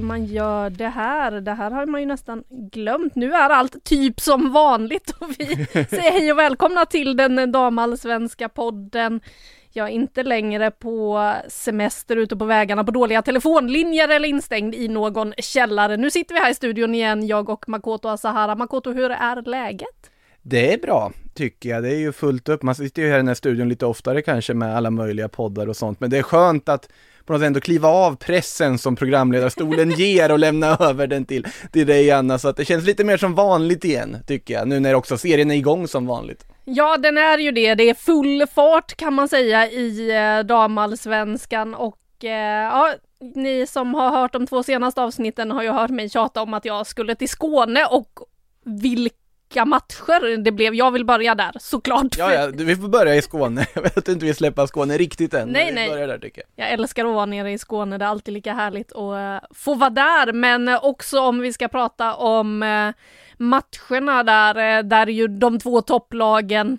hur man gör det här. Det här har man ju nästan glömt. Nu är allt typ som vanligt och vi säger hej och välkomna till den damallsvenska podden. Jag är inte längre på semester ute på vägarna på dåliga telefonlinjer eller instängd i någon källare. Nu sitter vi här i studion igen, jag och Makoto Asahara. Makoto, hur är läget? Det är bra, tycker jag. Det är ju fullt upp. Man sitter ju här i den här studion lite oftare kanske med alla möjliga poddar och sånt. Men det är skönt att på något sätt ändå kliva av pressen som programledarstolen ger och lämna över den till, till dig Anna. Så att det känns lite mer som vanligt igen, tycker jag. Nu när också serien är igång som vanligt. Ja, den är ju det. Det är full fart kan man säga i eh, damallsvenskan och eh, ja, ni som har hört de två senaste avsnitten har ju hört mig tjata om att jag skulle till Skåne och vilka matcher det blev. Jag vill börja där, såklart. Ja, ja, vi får börja i Skåne. Jag vet inte vill släppa Skåne riktigt än. Nej, vi nej. där tycker jag. Jag älskar att vara nere i Skåne, det är alltid lika härligt att eh, få vara där, men också om vi ska prata om eh, matcherna där, eh, där ju de två topplagen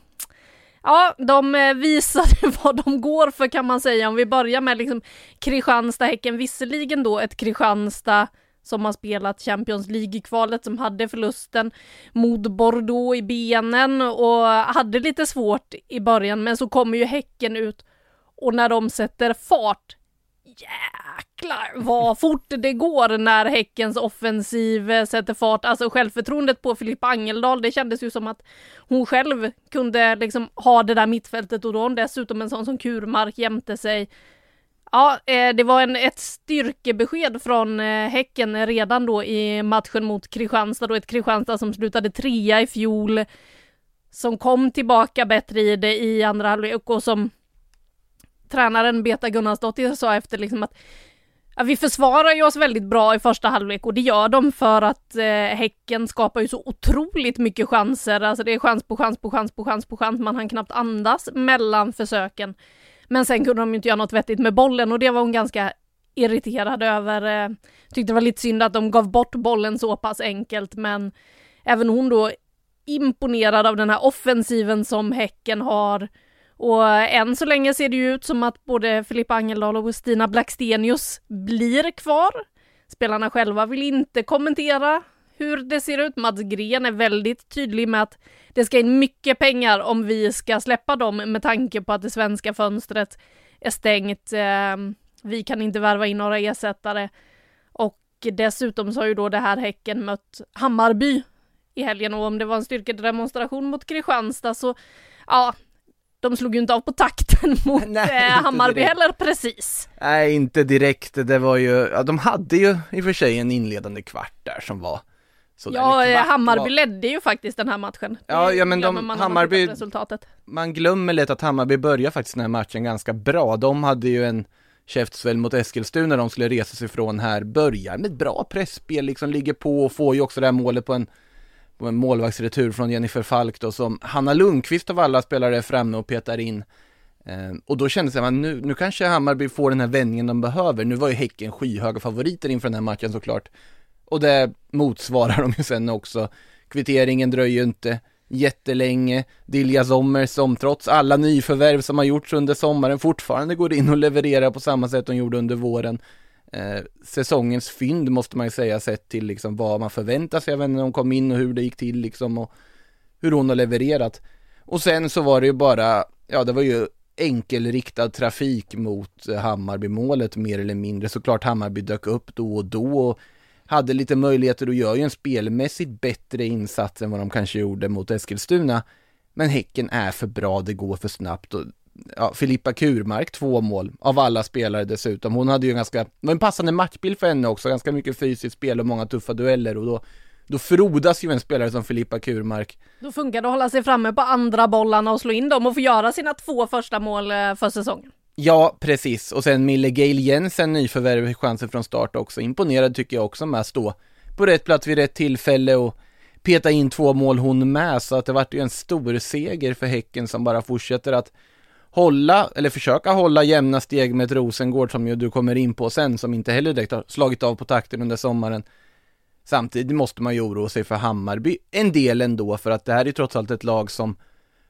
Ja, de visade vad de går för kan man säga. Om vi börjar med liksom Kristianstad-Häcken, visserligen då ett Kristianstad som har spelat Champions League-kvalet som hade förlusten mot Bordeaux i benen och hade lite svårt i början, men så kommer ju Häcken ut och när de sätter fart, jäklar vad fort det går när Häckens offensiv eh, sätter fart. Alltså självförtroendet på Filippa Angeldal, det kändes ju som att hon själv kunde liksom ha det där mittfältet och då hon dessutom en sån som Kurmark jämte sig. Ja, eh, det var en, ett styrkebesked från eh, Häcken redan då i matchen mot Kristianstad, då ett Kristianstad som slutade trea i fjol, som kom tillbaka bättre i det i andra halvlek och som tränaren Beta Gunnarsdottir sa efter liksom att ja, vi försvarar ju oss väldigt bra i första halvlek och det gör de för att eh, Häcken skapar ju så otroligt mycket chanser. Alltså det är chans på chans på chans på chans på chans. Man hann knappt andas mellan försöken. Men sen kunde de ju inte göra något vettigt med bollen och det var hon ganska irriterad över. Eh, tyckte det var lite synd att de gav bort bollen så pass enkelt men även hon då imponerad av den här offensiven som Häcken har. Och eh, än så länge ser det ju ut som att både Filippa Angeldal och Stina Blackstenius blir kvar. Spelarna själva vill inte kommentera hur det ser ut. Mats Gren är väldigt tydlig med att det ska in mycket pengar om vi ska släppa dem med tanke på att det svenska fönstret är stängt. Eh, Vi kan inte värva in några ersättare. Och dessutom så har ju då det här Häcken mött Hammarby i helgen och om det var en styrkedemonstration mot Kristianstad så ja, de slog ju inte av på takten mot Nej, eh, Hammarby direkt. heller precis. Nej, inte direkt. Det var ju, ja, de hade ju i och för sig en inledande kvart där som var. Ja, eh, Hammarby ledde ju faktiskt den här matchen. Ja, ja, men de- Hammarby-. Man glömmer lätt att Hammarby börjar faktiskt den här matchen ganska bra. De hade ju en käftsväll mot Eskilstuna när de skulle resa sig ifrån här, börjar med ett bra pressspel, liksom ligger på och får ju också det här målet på en, på en målvaktsretur från Jennifer Falk då som Hanna Lundqvist av alla spelare är framme och petar in. Eh, och då kändes det, man, nu, nu kanske Hammarby får den här vändningen de behöver. Nu var ju Häcken skyhöga favoriter inför den här matchen såklart. Och det motsvarar de ju sen också. Kvitteringen dröjer ju inte jättelänge. Dilja Sommer som trots alla nyförvärv som har gjorts under sommaren fortfarande går in och levererar på samma sätt de gjorde under våren. Eh, säsongens fynd måste man ju säga sett till liksom vad man förväntar sig av henne när hon kom in och hur det gick till liksom och hur hon har levererat. Och sen så var det ju bara, ja det var ju enkelriktad trafik mot Hammarby-målet mer eller mindre. Såklart Hammarby dök upp då och då och hade lite möjligheter och gör ju en spelmässigt bättre insats än vad de kanske gjorde mot Eskilstuna. Men Häcken är för bra, det går för snabbt och ja, Filippa Kurmark, två mål av alla spelare dessutom. Hon hade ju ganska, det var en passande matchbild för henne också, ganska mycket fysiskt spel och många tuffa dueller och då då frodas ju en spelare som Filippa Kurmark. Då funkar det att hålla sig framme på andra bollarna och slå in dem och få göra sina två första mål eh, för säsongen. Ja, precis. Och sen Mille Gail Jensen, nyförvärv, chansen från start också. Imponerad tycker jag också med att stå på rätt plats vid rätt tillfälle och peta in två mål hon med. Så att det vart ju en stor seger för Häcken som bara fortsätter att hålla, eller försöka hålla jämna steg med ett Rosengård som ju du kommer in på sen, som inte heller direkt har slagit av på takten under sommaren. Samtidigt måste man ju oroa sig för Hammarby en del ändå, för att det här är trots allt ett lag som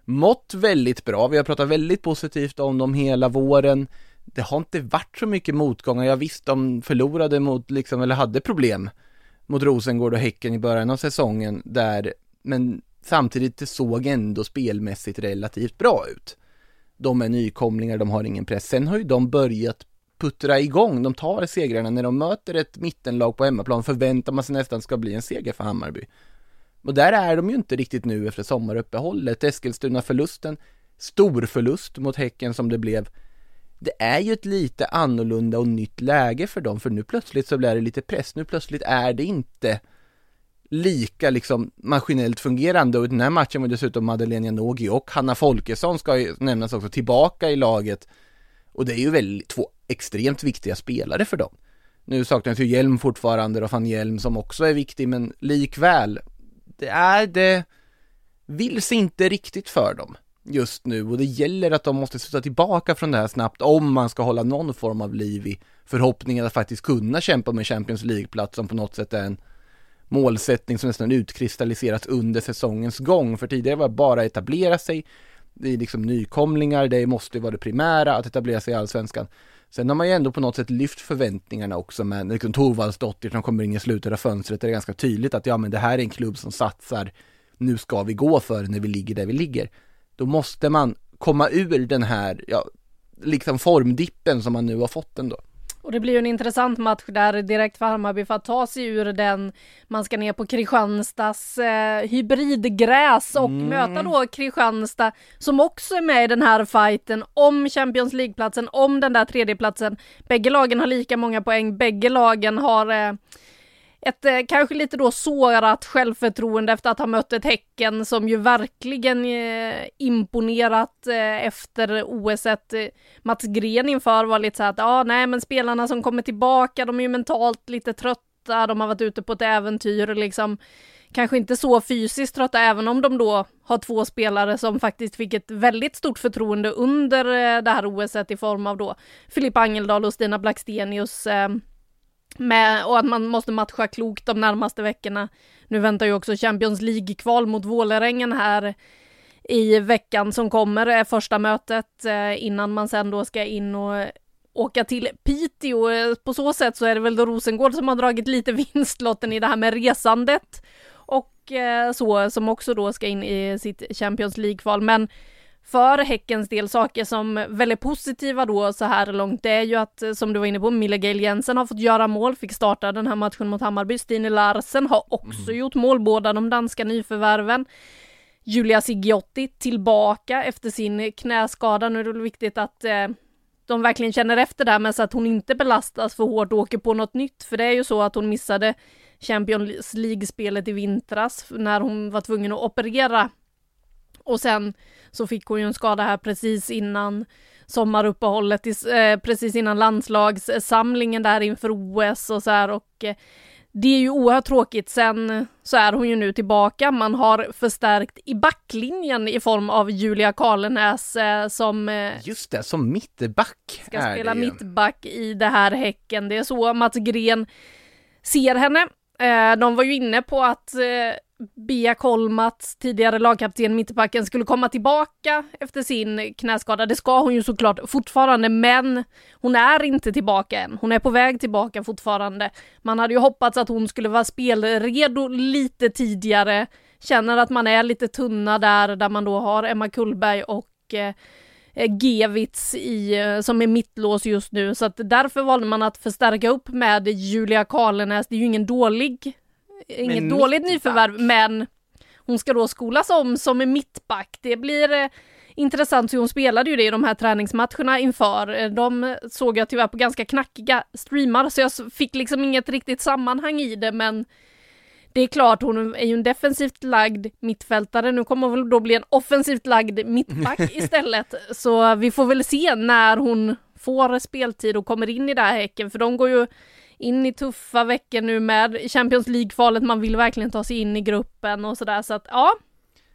mått väldigt bra. Vi har pratat väldigt positivt om dem hela våren. Det har inte varit så mycket motgångar. Jag visst, de förlorade mot, liksom, eller hade problem mot Rosengård och Häcken i början av säsongen där, men samtidigt det såg ändå spelmässigt relativt bra ut. De är nykomlingar, de har ingen press. Sen har ju de börjat puttra igång, de tar segrarna när de möter ett mittenlag på hemmaplan förväntar man sig nästan ska bli en seger för Hammarby. Och där är de ju inte riktigt nu efter sommaruppehållet. Eskilstuna-förlusten, stor förlust mot Häcken som det blev. Det är ju ett lite annorlunda och nytt läge för dem, för nu plötsligt så blir det lite press. Nu plötsligt är det inte lika liksom maskinellt fungerande och i den här matchen var dessutom Madeleine Janogy och Hanna Folkesson ska ju nämnas också tillbaka i laget. Och det är ju väl två extremt viktiga spelare för dem. Nu saknas ju Hjelm fortfarande och van Hjelm som också är viktig, men likväl, det är det, vill sig inte riktigt för dem just nu och det gäller att de måste sluta tillbaka från det här snabbt om man ska hålla någon form av liv i förhoppningen att faktiskt kunna kämpa med Champions League-plats som på något sätt är en målsättning som nästan utkristalliserats under säsongens gång. För tidigare var det bara etablera sig, det är liksom nykomlingar, det måste vara det primära att etablera sig i allsvenskan. Sen har man ju ändå på något sätt lyft förväntningarna också med liksom Torvaldsdottir som kommer in i slutet av fönstret. där Det är ganska tydligt att ja, men det här är en klubb som satsar. Nu ska vi gå för när vi ligger där vi ligger. Då måste man komma ur den här, ja, liksom formdippen som man nu har fått ändå. Och det blir ju en intressant match där direkt för Hammarby för att ta sig ur den. Man ska ner på Kristianstads eh, hybridgräs och mm. möta då Kristianstad som också är med i den här fighten om Champions League-platsen, om den där tredjeplatsen. Bägge lagen har lika många poäng, bägge lagen har eh, ett eh, kanske lite då sårat självförtroende efter att ha mött ett Häcken som ju verkligen eh, imponerat eh, efter OS. Eh, Mats Gren inför var lite så att ja, ah, nej, men spelarna som kommer tillbaka, de är ju mentalt lite trötta, de har varit ute på ett äventyr liksom. Kanske inte så fysiskt trötta, även om de då har två spelare som faktiskt fick ett väldigt stort förtroende under eh, det här OS i form av då Filippa Angeldal och Stina Blackstenius eh, med, och att man måste matcha klokt de närmaste veckorna. Nu väntar ju också Champions League-kval mot Vålerengen här i veckan som kommer, är första mötet eh, innan man sen då ska in och åka till Piteå. På så sätt så är det väl då Rosengård som har dragit lite vinstlotten i det här med resandet och eh, så som också då ska in i sitt Champions League-kval. Men för Häckens del, saker som väldigt positiva då så här långt, det är ju att som du var inne på, Mille Gail Jensen har fått göra mål, fick starta den här matchen mot Hammarby. Stine Larsen har också mm. gjort mål, båda de danska nyförvärven. Julia Sigiotti tillbaka efter sin knäskada. Nu är det väl viktigt att eh, de verkligen känner efter där men så att hon inte belastas för hårt och åker på något nytt. För det är ju så att hon missade Champions League-spelet i vintras när hon var tvungen att operera och sen så fick hon ju en skada här precis innan sommaruppehållet, eh, precis innan landslagssamlingen där inför OS och så här och eh, det är ju oerhört tråkigt. Sen så är hon ju nu tillbaka. Man har förstärkt i backlinjen i form av Julia Karlenäs eh, som... Just det, som mittback. Ska spela mittback i det här Häcken. Det är så Mats Gren ser henne. De var ju inne på att Bea Kolmats, tidigare lagkapten mittbacken, skulle komma tillbaka efter sin knäskada. Det ska hon ju såklart fortfarande, men hon är inte tillbaka än. Hon är på väg tillbaka fortfarande. Man hade ju hoppats att hon skulle vara spelredo lite tidigare. Känner att man är lite tunna där, där man då har Emma Kullberg och eh, Gevits i, eh, som är mittlås just nu, så att därför valde man att förstärka upp med Julia Karlenäs. Det är ju ingen dålig inget dåligt nyförvärv, men hon ska då skolas om som mittback. Det blir eh, intressant hur hon spelade ju det i de här träningsmatcherna inför. Eh, de såg jag tyvärr på ganska knackiga streamar så jag fick liksom inget riktigt sammanhang i det men det är klart, hon är ju en defensivt lagd mittfältare. Nu kommer hon väl då bli en offensivt lagd mittback istället. Så vi får väl se när hon får speltid och kommer in i det här Häcken, för de går ju in i tuffa veckor nu med Champions League-kvalet. Man vill verkligen ta sig in i gruppen och sådär, så att ja.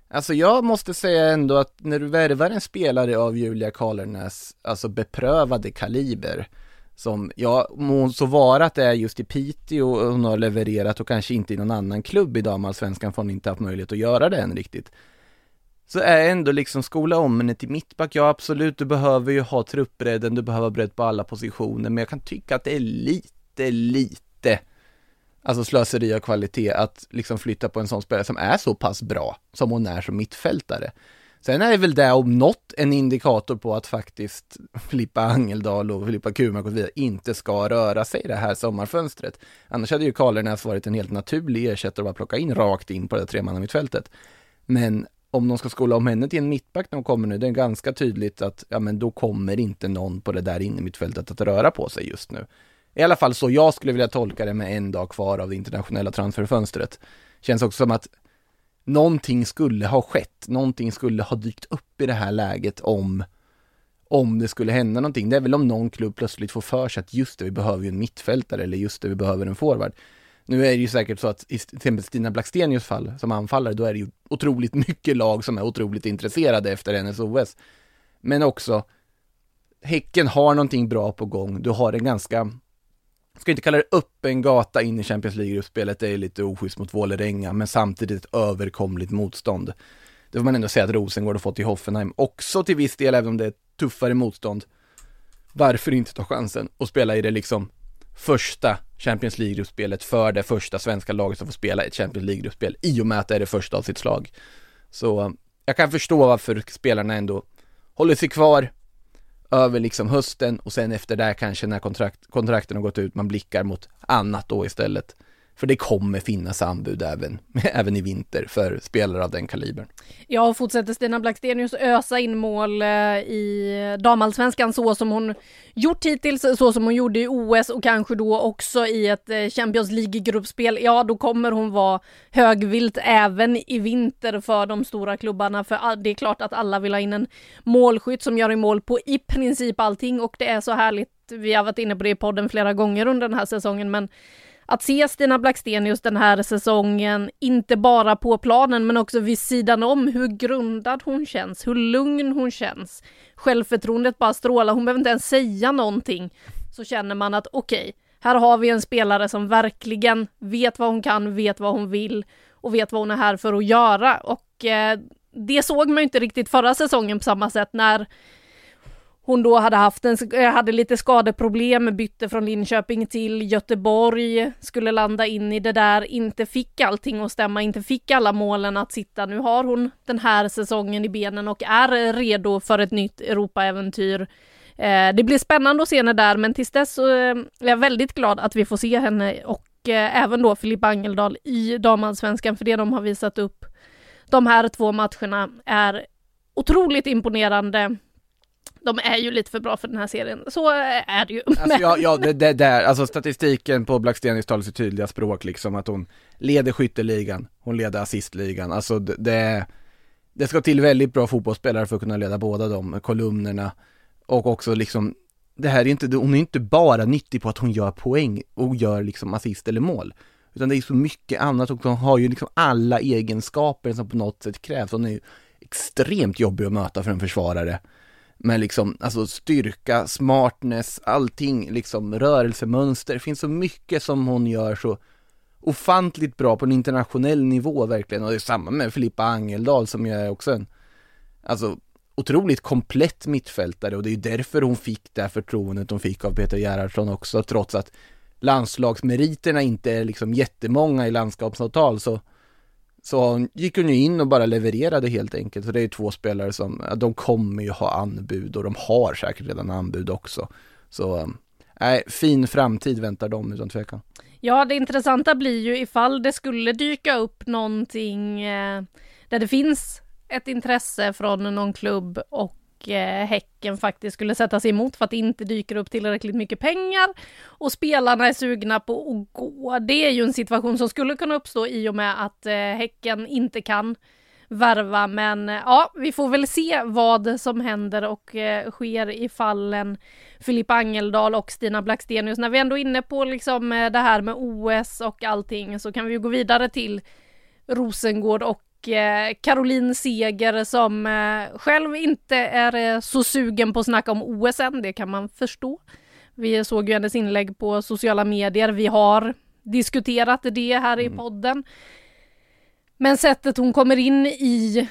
Alltså jag måste säga ändå att när du värvar en spelare av Julia Karlernäs, alltså beprövade kaliber, som, ja, må så vara att det är just i Piteå och hon har levererat och kanske inte i någon annan klubb i damallsvenskan för hon inte haft möjlighet att göra det än riktigt. Så är ändå liksom skola om henne till mittback, ja absolut, du behöver ju ha truppbredden, du behöver bredd på alla positioner, men jag kan tycka att det är lite, lite Alltså slöseri av kvalitet att liksom flytta på en sån spelare som är så pass bra som hon är som mittfältare. Sen är det väl det om något en indikator på att faktiskt Filippa Angeldal och Filippa Kurmark och så vidare inte ska röra sig i det här sommarfönstret. Annars hade ju Karlernäs varit en helt naturlig ersättare att bara plocka in rakt in på det tremannamittfältet. Men om de ska skola om henne till en mittback när hon kommer nu, det är ganska tydligt att ja, men då kommer inte någon på det där innermittfältet att röra på sig just nu. I alla fall så jag skulle vilja tolka det med en dag kvar av det internationella transferfönstret. Känns också som att någonting skulle ha skett, någonting skulle ha dykt upp i det här läget om om det skulle hända någonting. Det är väl om någon klubb plötsligt får för sig att just det, vi behöver ju en mittfältare eller just det, vi behöver en forward. Nu är det ju säkert så att i till exempel Stina Blackstenius fall som anfallare, då är det ju otroligt mycket lag som är otroligt intresserade efter hennes OS. Men också, Häcken har någonting bra på gång. Du har en ganska ska inte kalla det öppen gata in i Champions League-gruppspelet, det är lite oschysst mot Vålerenga, men samtidigt ett överkomligt motstånd. Det får man ändå säga att Rosengård har fått i Hoffenheim, också till viss del, även om det är tuffare motstånd. Varför inte ta chansen och spela i det liksom första Champions League-gruppspelet för det första svenska laget som får spela ett Champions League-gruppspel i och med att det är det första av sitt slag. Så jag kan förstå varför spelarna ändå håller sig kvar, över liksom hösten och sen efter det kanske när kontrakt, kontrakten har gått ut, man blickar mot annat då istället. För det kommer finnas anbud även, även i vinter för spelare av den kalibern. Ja, och fortsätter Stina Blackstenius ösa in mål eh, i damallsvenskan så som hon gjort hittills, så som hon gjorde i OS och kanske då också i ett eh, Champions League-gruppspel, ja då kommer hon vara högvilt även i vinter för de stora klubbarna. För det är klart att alla vill ha in en målskytt som gör i mål på i princip allting och det är så härligt. Vi har varit inne på det i podden flera gånger under den här säsongen, men att se Stina Blackstenius den här säsongen, inte bara på planen men också vid sidan om, hur grundad hon känns, hur lugn hon känns. Självförtroendet bara strålar, hon behöver inte ens säga någonting. Så känner man att okej, okay, här har vi en spelare som verkligen vet vad hon kan, vet vad hon vill och vet vad hon är här för att göra. Och eh, det såg man ju inte riktigt förra säsongen på samma sätt när hon då hade haft en, eh, hade lite skadeproblem, bytte från Linköping till Göteborg, skulle landa in i det där, inte fick allting att stämma, inte fick alla målen att sitta. Nu har hon den här säsongen i benen och är redo för ett nytt Europaäventyr. Eh, det blir spännande att se henne där, men tills dess så eh, är jag väldigt glad att vi får se henne och eh, även då Filippa Angeldal i damallsvenskan, för det de har visat upp de här två matcherna är otroligt imponerande de är ju lite för bra för den här serien, så är det ju. Alltså, ja, ja det, det där, alltså statistiken på Blackstenius talar sitt tydliga språk liksom, att hon leder skytteligan, hon leder assistligan, alltså det, det, det ska till väldigt bra fotbollsspelare för att kunna leda båda de kolumnerna. Och också liksom, det här är inte, hon är inte bara nyttig på att hon gör poäng och gör liksom assist eller mål. Utan det är så mycket annat och hon har ju liksom alla egenskaper som på något sätt krävs. Hon är ju extremt jobbig att möta för en försvarare med liksom, alltså styrka, smartness, allting, liksom rörelsemönster. Det finns så mycket som hon gör så ofantligt bra på en internationell nivå verkligen. Och det är samma med Filippa Angeldal som ju är också en, alltså otroligt komplett mittfältare och det är ju därför hon fick det här förtroendet hon fick av Peter Gerhardsson också, trots att landslagsmeriterna inte är liksom jättemånga i landskapsavtal så så gick hon ju in och bara levererade helt enkelt. Så det är ju två spelare som, de kommer ju ha anbud och de har säkert redan anbud också. Så um, nej, fin framtid väntar dem utan tvekan. Ja, det intressanta blir ju ifall det skulle dyka upp någonting eh, där det finns ett intresse från någon klubb och Häcken faktiskt skulle sätta sig emot för att det inte dyker upp tillräckligt mycket pengar och spelarna är sugna på att gå. Det är ju en situation som skulle kunna uppstå i och med att eh, Häcken inte kan värva, men eh, ja, vi får väl se vad som händer och eh, sker i fallen Filippa Angeldal och Stina Blackstenius. När vi ändå är inne på liksom eh, det här med OS och allting så kan vi ju gå vidare till Rosengård och Caroline Seger som eh, själv inte är eh, så sugen på att snacka om OS än, det kan man förstå. Vi såg ju hennes inlägg på sociala medier, vi har diskuterat det här i podden. Men sättet hon kommer in i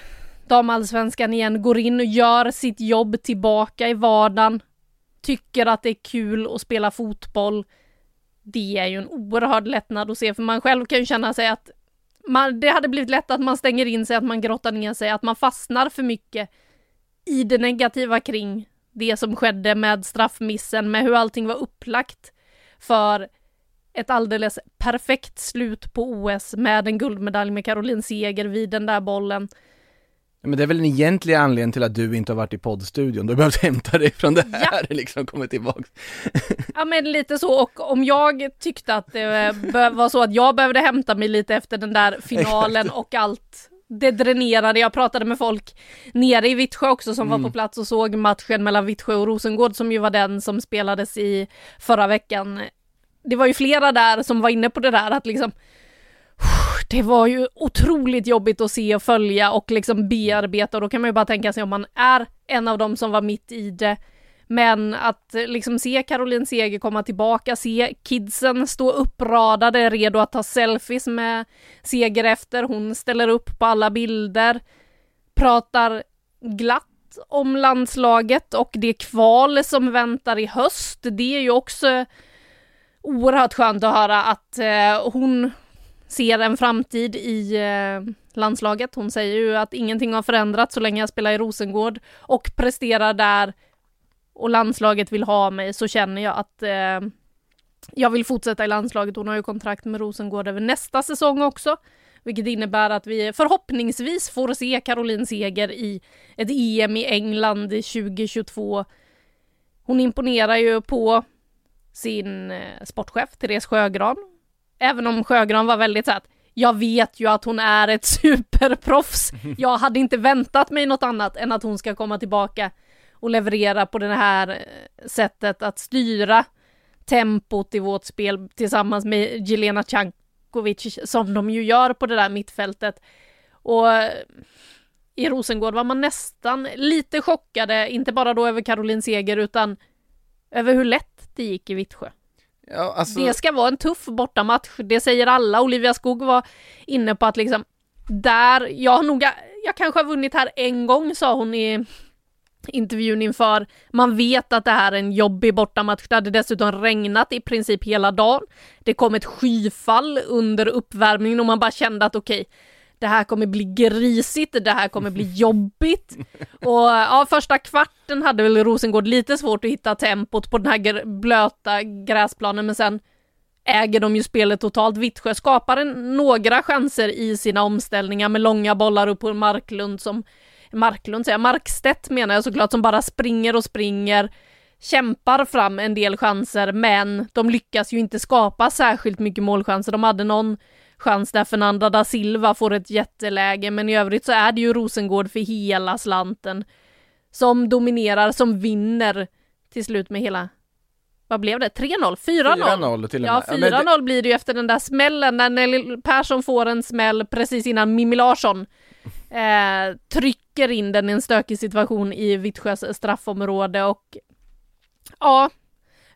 damallsvenskan igen, går in och gör sitt jobb tillbaka i vardagen, tycker att det är kul att spela fotboll. Det är ju en oerhörd lättnad att se, för man själv kan ju känna sig att man, det hade blivit lätt att man stänger in sig, att man grottar ner sig, att man fastnar för mycket i det negativa kring det som skedde med straffmissen, med hur allting var upplagt för ett alldeles perfekt slut på OS med en guldmedalj med Caroline Seger vid den där bollen. Men det är väl den egentliga anledningen till att du inte har varit i poddstudion, du har behövt hämta dig från det här, liksom kommit tillbaks. Ja men lite så och om jag tyckte att det be- var så att jag behövde hämta mig lite efter den där finalen och allt det dränerade. Jag pratade med folk nere i Vittsjö också som var på plats och såg matchen mellan Vittsjö och Rosengård som ju var den som spelades i förra veckan. Det var ju flera där som var inne på det där att liksom det var ju otroligt jobbigt att se och följa och liksom bearbeta och då kan man ju bara tänka sig om man är en av dem som var mitt i det. Men att eh, liksom se Caroline Seger komma tillbaka, se kidsen stå uppradade, redo att ta selfies med Seger efter, hon ställer upp på alla bilder, pratar glatt om landslaget och det kval som väntar i höst. Det är ju också oerhört skönt att höra att eh, hon ser en framtid i eh, landslaget. Hon säger ju att ingenting har förändrats så länge jag spelar i Rosengård och presterar där och landslaget vill ha mig så känner jag att eh, jag vill fortsätta i landslaget. Hon har ju kontrakt med Rosengård över nästa säsong också, vilket innebär att vi förhoppningsvis får se Caroline Seger i ett EM i England 2022. Hon imponerar ju på sin eh, sportchef Therese Sjögran. Även om Sjögran var väldigt så att jag vet ju att hon är ett superproffs. Jag hade inte väntat mig något annat än att hon ska komma tillbaka och leverera på det här eh, sättet att styra tempot i vårt spel tillsammans med Jelena Cankovic som de ju gör på det där mittfältet. Och eh, i Rosengård var man nästan lite chockade, inte bara då över Caroline Seger utan över hur lätt det gick i Vittsjö. Ja, alltså, Det ska vara en tuff bortamatch, det säger alla. Olivia Skog var inne på att liksom där, jag har nog, jag kanske har vunnit här en gång sa hon i intervjun inför. Man vet att det här är en jobbig bortamatch. Det hade dessutom regnat i princip hela dagen. Det kom ett skyfall under uppvärmningen och man bara kände att okej, det här kommer bli grisigt, det här kommer bli jobbigt. Och ja, första kvarten hade väl Rosengård lite svårt att hitta tempot på den här gr- blöta gräsplanen, men sen äger de ju spelet totalt. Vittsjö skapar några chanser i sina omställningar med långa bollar upp på Marklund som Marklund säger Markstedt menar jag såklart, som bara springer och springer, kämpar fram en del chanser, men de lyckas ju inte skapa särskilt mycket målchanser. De hade någon chans där Fernanda da Silva får ett jätteläge, men i övrigt så är det ju Rosengård för hela slanten som dominerar, som vinner till slut med hela vad blev det? 3-0? 4-0? 4-0 till och Ja, med. Ja, 4-0 men det- blir det ju efter den där smällen när Nelly Persson får en smäll precis innan Mimmi Larsson eh, trycker in den i en stökig situation i Vittsjös straffområde och ja,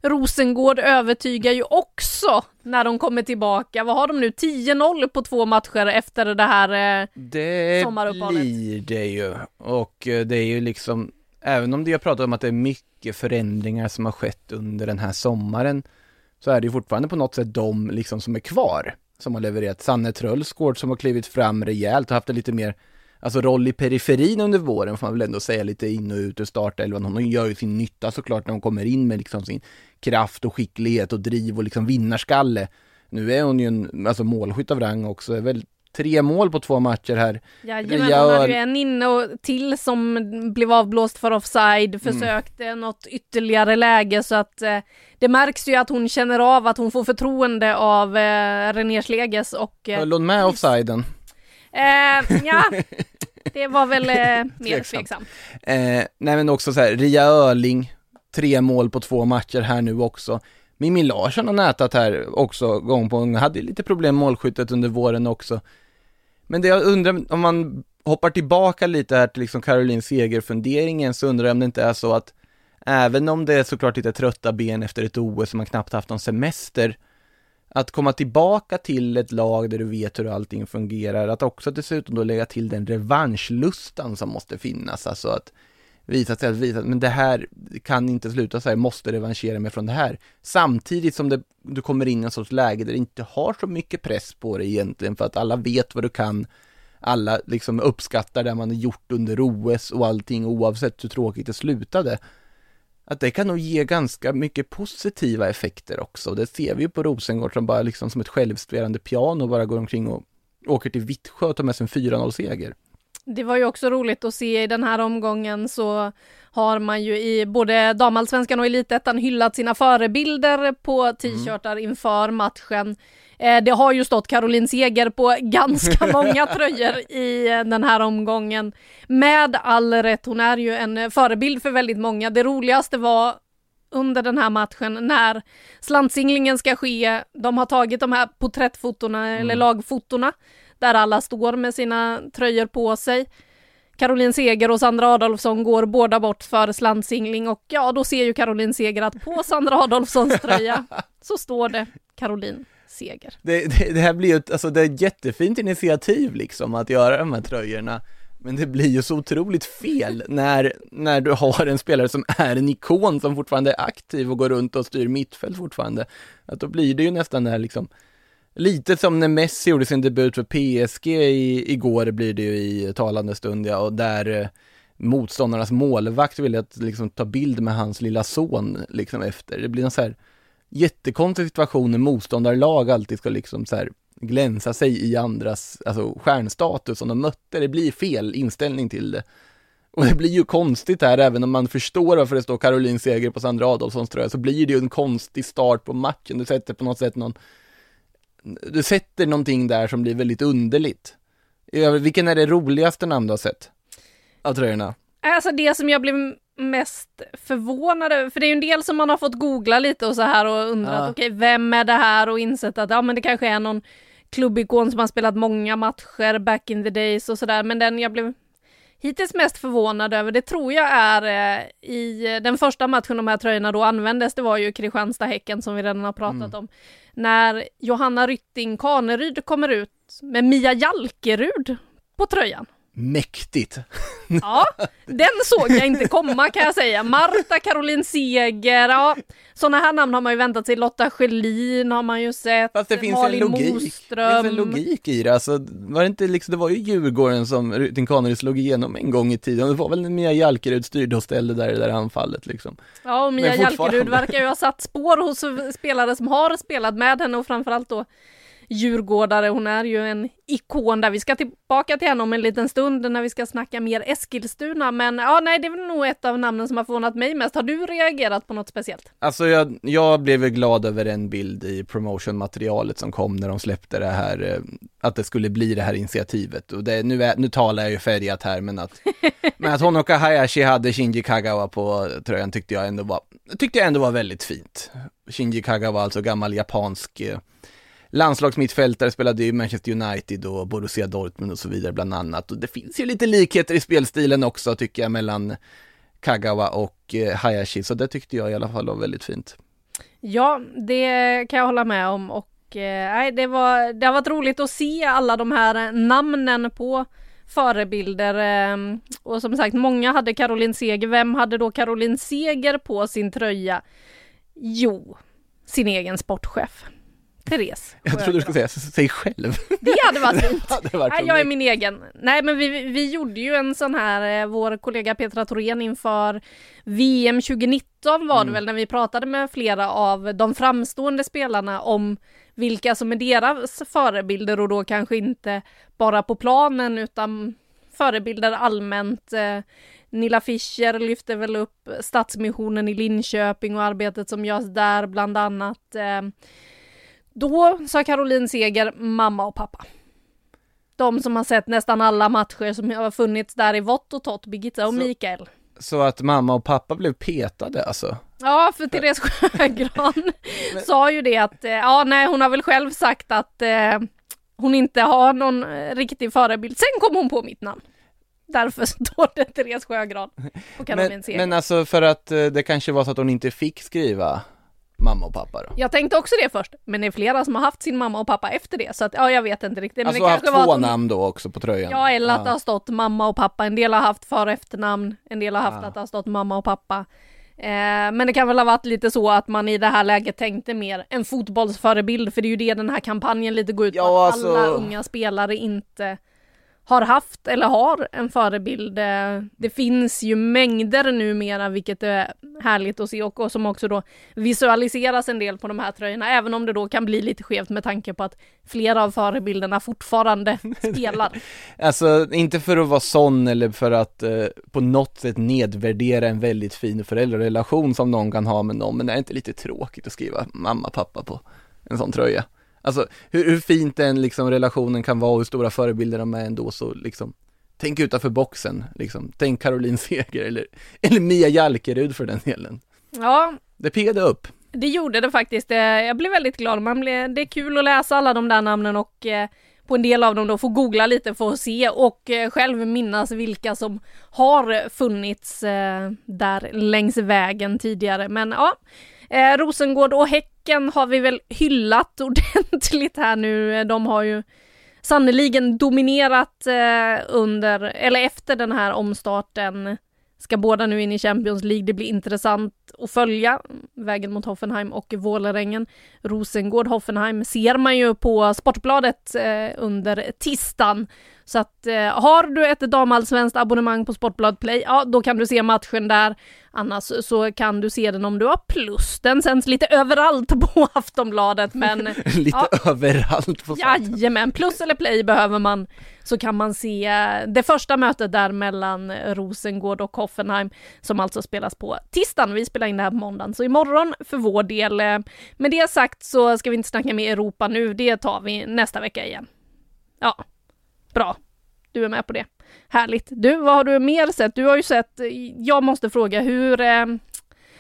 Rosengård övertygar ju också när de kommer tillbaka. Vad har de nu? 10-0 på två matcher efter det här eh, Det sommaruppehållet. blir det ju. Och eh, det är ju liksom, även om det jag pratar om att det är mycket förändringar som har skett under den här sommaren, så är det ju fortfarande på något sätt de liksom som är kvar, som har levererat. Sanne Trölsgård som har klivit fram rejält och haft en lite mer alltså roll i periferin under våren får man väl ändå säga lite in och ut ur startelvan. Hon gör ju sin nytta såklart när hon kommer in med liksom sin kraft och skicklighet och driv och liksom vinnarskalle. Nu är hon ju en alltså målskytt av rang också, är väl tre mål på två matcher här. Jajamän, hon hade ju en inne och till som blev avblåst för offside, Mm. försökte mm. något ytterligare läge så att eh, det märks ju att hon känner av att hon får förtroende av eh, René Schleges och... Eh, Höll hon med offsiden? Eh, ja, det var väl eh, mer Tveksamt. Eh, nej men också så här, Ria Öling, tre mål på två matcher här nu också. Mimmi Larsson har nätat här också gång på gång, hade lite problem med målskyttet under våren också. Men det jag undrar, om man hoppar tillbaka lite här till liksom Caroline Seger-funderingen så undrar jag om det inte är så att även om det är såklart lite trötta ben efter ett OS som man knappt haft någon semester, att komma tillbaka till ett lag där du vet hur allting fungerar, att också dessutom då lägga till den revanschlustan som måste finnas, alltså att visa sig att visa, men det här kan inte sluta så här, jag måste revanschera mig från det här. Samtidigt som det, du kommer in i en sorts läge där du inte har så mycket press på dig egentligen, för att alla vet vad du kan, alla liksom uppskattar det man har gjort under OS och allting oavsett hur tråkigt det slutade. Att det kan nog ge ganska mycket positiva effekter också. Det ser vi ju på Rosengård som bara liksom som ett självspelande piano bara går omkring och åker till Vittsjö och tar med sig en 4-0-seger. Det var ju också roligt att se i den här omgången så har man ju i både damallsvenskan och elitettan hyllat sina förebilder på t-shirtar inför matchen. Eh, Det har ju stått Caroline Seger på ganska många tröjor i eh, den här omgången. Med all rätt, hon är ju en förebild för väldigt många. Det roligaste var under den här matchen när slantsinglingen ska ske. De har tagit de här porträttfotona eller lagfotona där alla står med sina tröjor på sig. Caroline Seger och Sandra Adolfsson går båda bort för slantsingling och ja, då ser ju Caroline Seger att på Sandra Adolfssons tröja så står det Caroline Seger. Det, det, det här blir ju ett, alltså det är ett jättefint initiativ liksom att göra de här tröjorna. Men det blir ju så otroligt fel när, när du har en spelare som är en ikon som fortfarande är aktiv och går runt och styr mittfält fortfarande. Att då blir det ju nästan det här liksom, lite som när Messi gjorde sin debut för PSG i, igår blir det ju i talande stund ja, och där eh, motståndarnas målvakt ville att liksom ta bild med hans lilla son liksom efter. Det blir en så här jättekonstig situation när motståndarlag alltid ska liksom så här glänsa sig i andras, alltså stjärnstatus som de mötte. Det blir fel inställning till det. Och det blir ju konstigt här, även om man förstår varför det står Caroline Seger på Sandra Adolfssons tröja, så blir det ju en konstig start på matchen. Du sätter på något sätt någon, du sätter någonting där som blir väldigt underligt. Vilken är det roligaste namn du har sett? Av tröjorna? Alltså det som jag blev mest förvånad över, för det är ju en del som man har fått googla lite och så här och undrat Ja. okej vem är det här och insett att ja men det kanske är någon klubbikon som har spelat många matcher back in the days och sådär men den jag blev hittills mest förvånad över det tror jag är eh, i den första matchen de här tröjorna då användes det var ju Kristianstad-Häcken som vi redan har pratat om. När Johanna Rytting Kaneryd kommer ut med Mia Jalkerud på tröjan. Mäktigt! Ja, den såg jag inte komma kan jag säga. Marta Caroline Seger, ja. Sådana här namn har man ju väntat sig. Lotta Schelin har man ju sett. Fast det finns Malin en logik. Det finns en logik i det. Alltså, var det inte liksom, det var ju Djurgården som Rutin Kaneryd slog igenom en gång i tiden. Det var väl när Mia Jalkerud styrde och ställde där i det där anfallet liksom. Ja, och Mia. Jalkerud verkar ju ha satt spår hos spelare som har spelat med henne och framförallt då djurgårdare. Hon är ju en ikon där. Vi ska tillbaka till henne om en liten stund när vi ska snacka mer Eskilstuna. Men ja, nej, det är väl nog ett av namnen som har förvånat mig mest. Har du reagerat på något speciellt? Alltså jag, jag blev ju glad över en bild i promotionmaterialet som kom när de släppte det här, eh, att det skulle bli det här initiativet. Och det, nu, är, nu talar jag ju färgat här, men att, men att Honoka Hayashi hade Shinji Kagawa på tröjan tyckte jag ändå var, tyckte jag ändå var väldigt fint. Shinji Kagawa, alltså gammal japansk eh, landslagsmittfältare, spelade i Manchester United och Borussia Dortmund och så vidare bland annat. Och det finns ju lite likheter i spelstilen också tycker jag mellan Kagawa och eh, Hayashi, så det tyckte jag i alla fall var väldigt fint. Ja, det kan jag hålla med om och eh, nej, det, var, det har varit roligt att se alla de här namnen på förebilder ehm, och som sagt många hade Caroline Seger. Vem hade då Caroline Seger på sin tröja? Jo, sin egen sportchef. Therese. Jag trodde du skulle säga sig själv. Det hade varit fint. Det hade varit Nej, jag är min egen. Nej men vi, vi gjorde ju en sån här, eh, vår kollega Petra Thorén inför VM 2019 var det väl när vi pratade med flera av de framstående spelarna om vilka som är deras förebilder och då kanske inte bara på planen utan förebilder allmänt. Eh, Nilla Fischer lyfte väl upp Stadsmissionen i Linköping och arbetet som görs där bland annat. Då sa Caroline Seger mamma och pappa. De som har sett nästan alla matcher som har funnits där i vått och torrt, Birgitta och Så- Mikael. Så att mamma och pappa blev petade alltså? Ja, för Therese Sjögran sa ju det att, eh, ja nej hon har väl själv sagt att eh, hon inte har någon eh, riktig förebild. Sen kom hon på mitt namn. Därför står det Therese Sjögran och Caroline Men, Seger. men alltså för att eh, det kanske var så att hon inte fick skriva mamma och pappa då? Jag tänkte också det först, men det är flera som har haft sin mamma och pappa efter det, så att ja, jag vet inte riktigt. Men Alltså det haft två hon- namn då också på tröjan? Ja, eller att det har stått mamma och pappa. En del har haft för och efternamn, en del har haft att det har stått mamma och pappa. Eh, men det kan väl ha varit lite så att man i det här läget tänkte mer en fotbollsförebild, för det är ju det den här kampanjen lite går ut på, Ja, att alltså- alla unga spelare inte har haft eller har en förebild. Eh, Det finns ju mängder numera, vilket är härligt att se och och som också då visualiseras en del på de här tröjorna, även om det då kan bli lite skevt med tanke på att flera av förebilderna fortfarande spelar. Alltså inte för att vara sån eller för att eh, på något sätt nedvärdera en väldigt fin föräldrarelation som någon kan ha med någon, men det är inte lite tråkigt att skriva mamma, pappa på en sån tröja? Alltså hur, hur fint den liksom relationen kan vara och hur stora förebilder de är ändå så liksom Tänk utanför boxen, liksom. Tänk Caroline Seger eller, eller Mia Jalkerud för den delen. Ja, Det piggade upp. Det gjorde det faktiskt. Eh, Jag blev väldigt glad. Man blev, det är kul att läsa alla de där namnen och eh, på en del av dem då få googla lite för att se och eh, själv minnas vilka som har funnits där längs vägen tidigare. Men ja, eh, Rosengård och Häcken har vi väl hyllat ordentligt här nu. De har ju sannoliken dominerat eh, under, eller efter den här omstarten ska båda nu in i Champions League. Det blir intressant att följa vägen mot Hoffenheim och Vålerengen. Rosengård, Hoffenheim ser man ju på Sportbladet eh, under tisdagen. Så att eh, har du ett damallsvenskt abonnemang på Sportbladet Play, ja då kan du se matchen där. Annars så kan du se den om du har plus. Den sänds lite överallt på Aftonbladet men Lite Ja. överallt på Jajamän, plus eller play behöver man så kan man se eh, det första mötet där mellan Rosengård och Hoffenheim som alltså spelas på tisdagen. Vi spelar in det här på måndagen, så imorgon för vår del. eh, Med det sagt så ska vi inte snacka med Europa nu, det tar vi nästa vecka igen. Ja, bra. Du är med på det. Härligt. Du, vad har du mer sett? Du har ju sett, jag måste fråga, hur eh,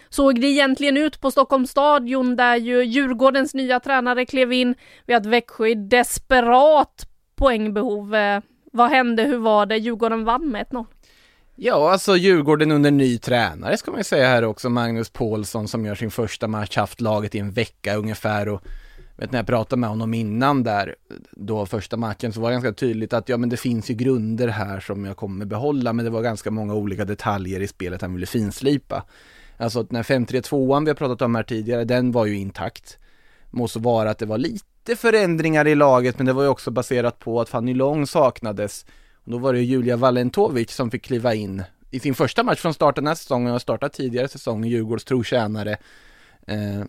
såg det egentligen ut på Stockholms stadion där ju Djurgårdens nya tränare klev in? Vi har ett Växjö i desperat poängbehov. Eh, vad hände? Hur var det? Djurgården vann med 1-0. Ja, alltså Djurgården under ny tränare ska man ju säga här också, Magnus Paulsson som gör sin första match, haft laget i en vecka ungefär och vet när jag pratade med honom innan där, då första matchen, så var det ganska tydligt att ja men det finns ju grunder här som jag kommer behålla, men det var ganska många olika detaljer i spelet han ville finslipa. Alltså att den här 5-3-2an vi har pratat om här tidigare, den var ju intakt. Måste vara att det var lite förändringar i laget, men det var ju också baserat på att Fanny Long saknades. Och då var det Julia Valentovic som fick kliva in i sin första match från starten den här säsongen och startat tidigare säsong, Djurgårds trotjänare. Eh,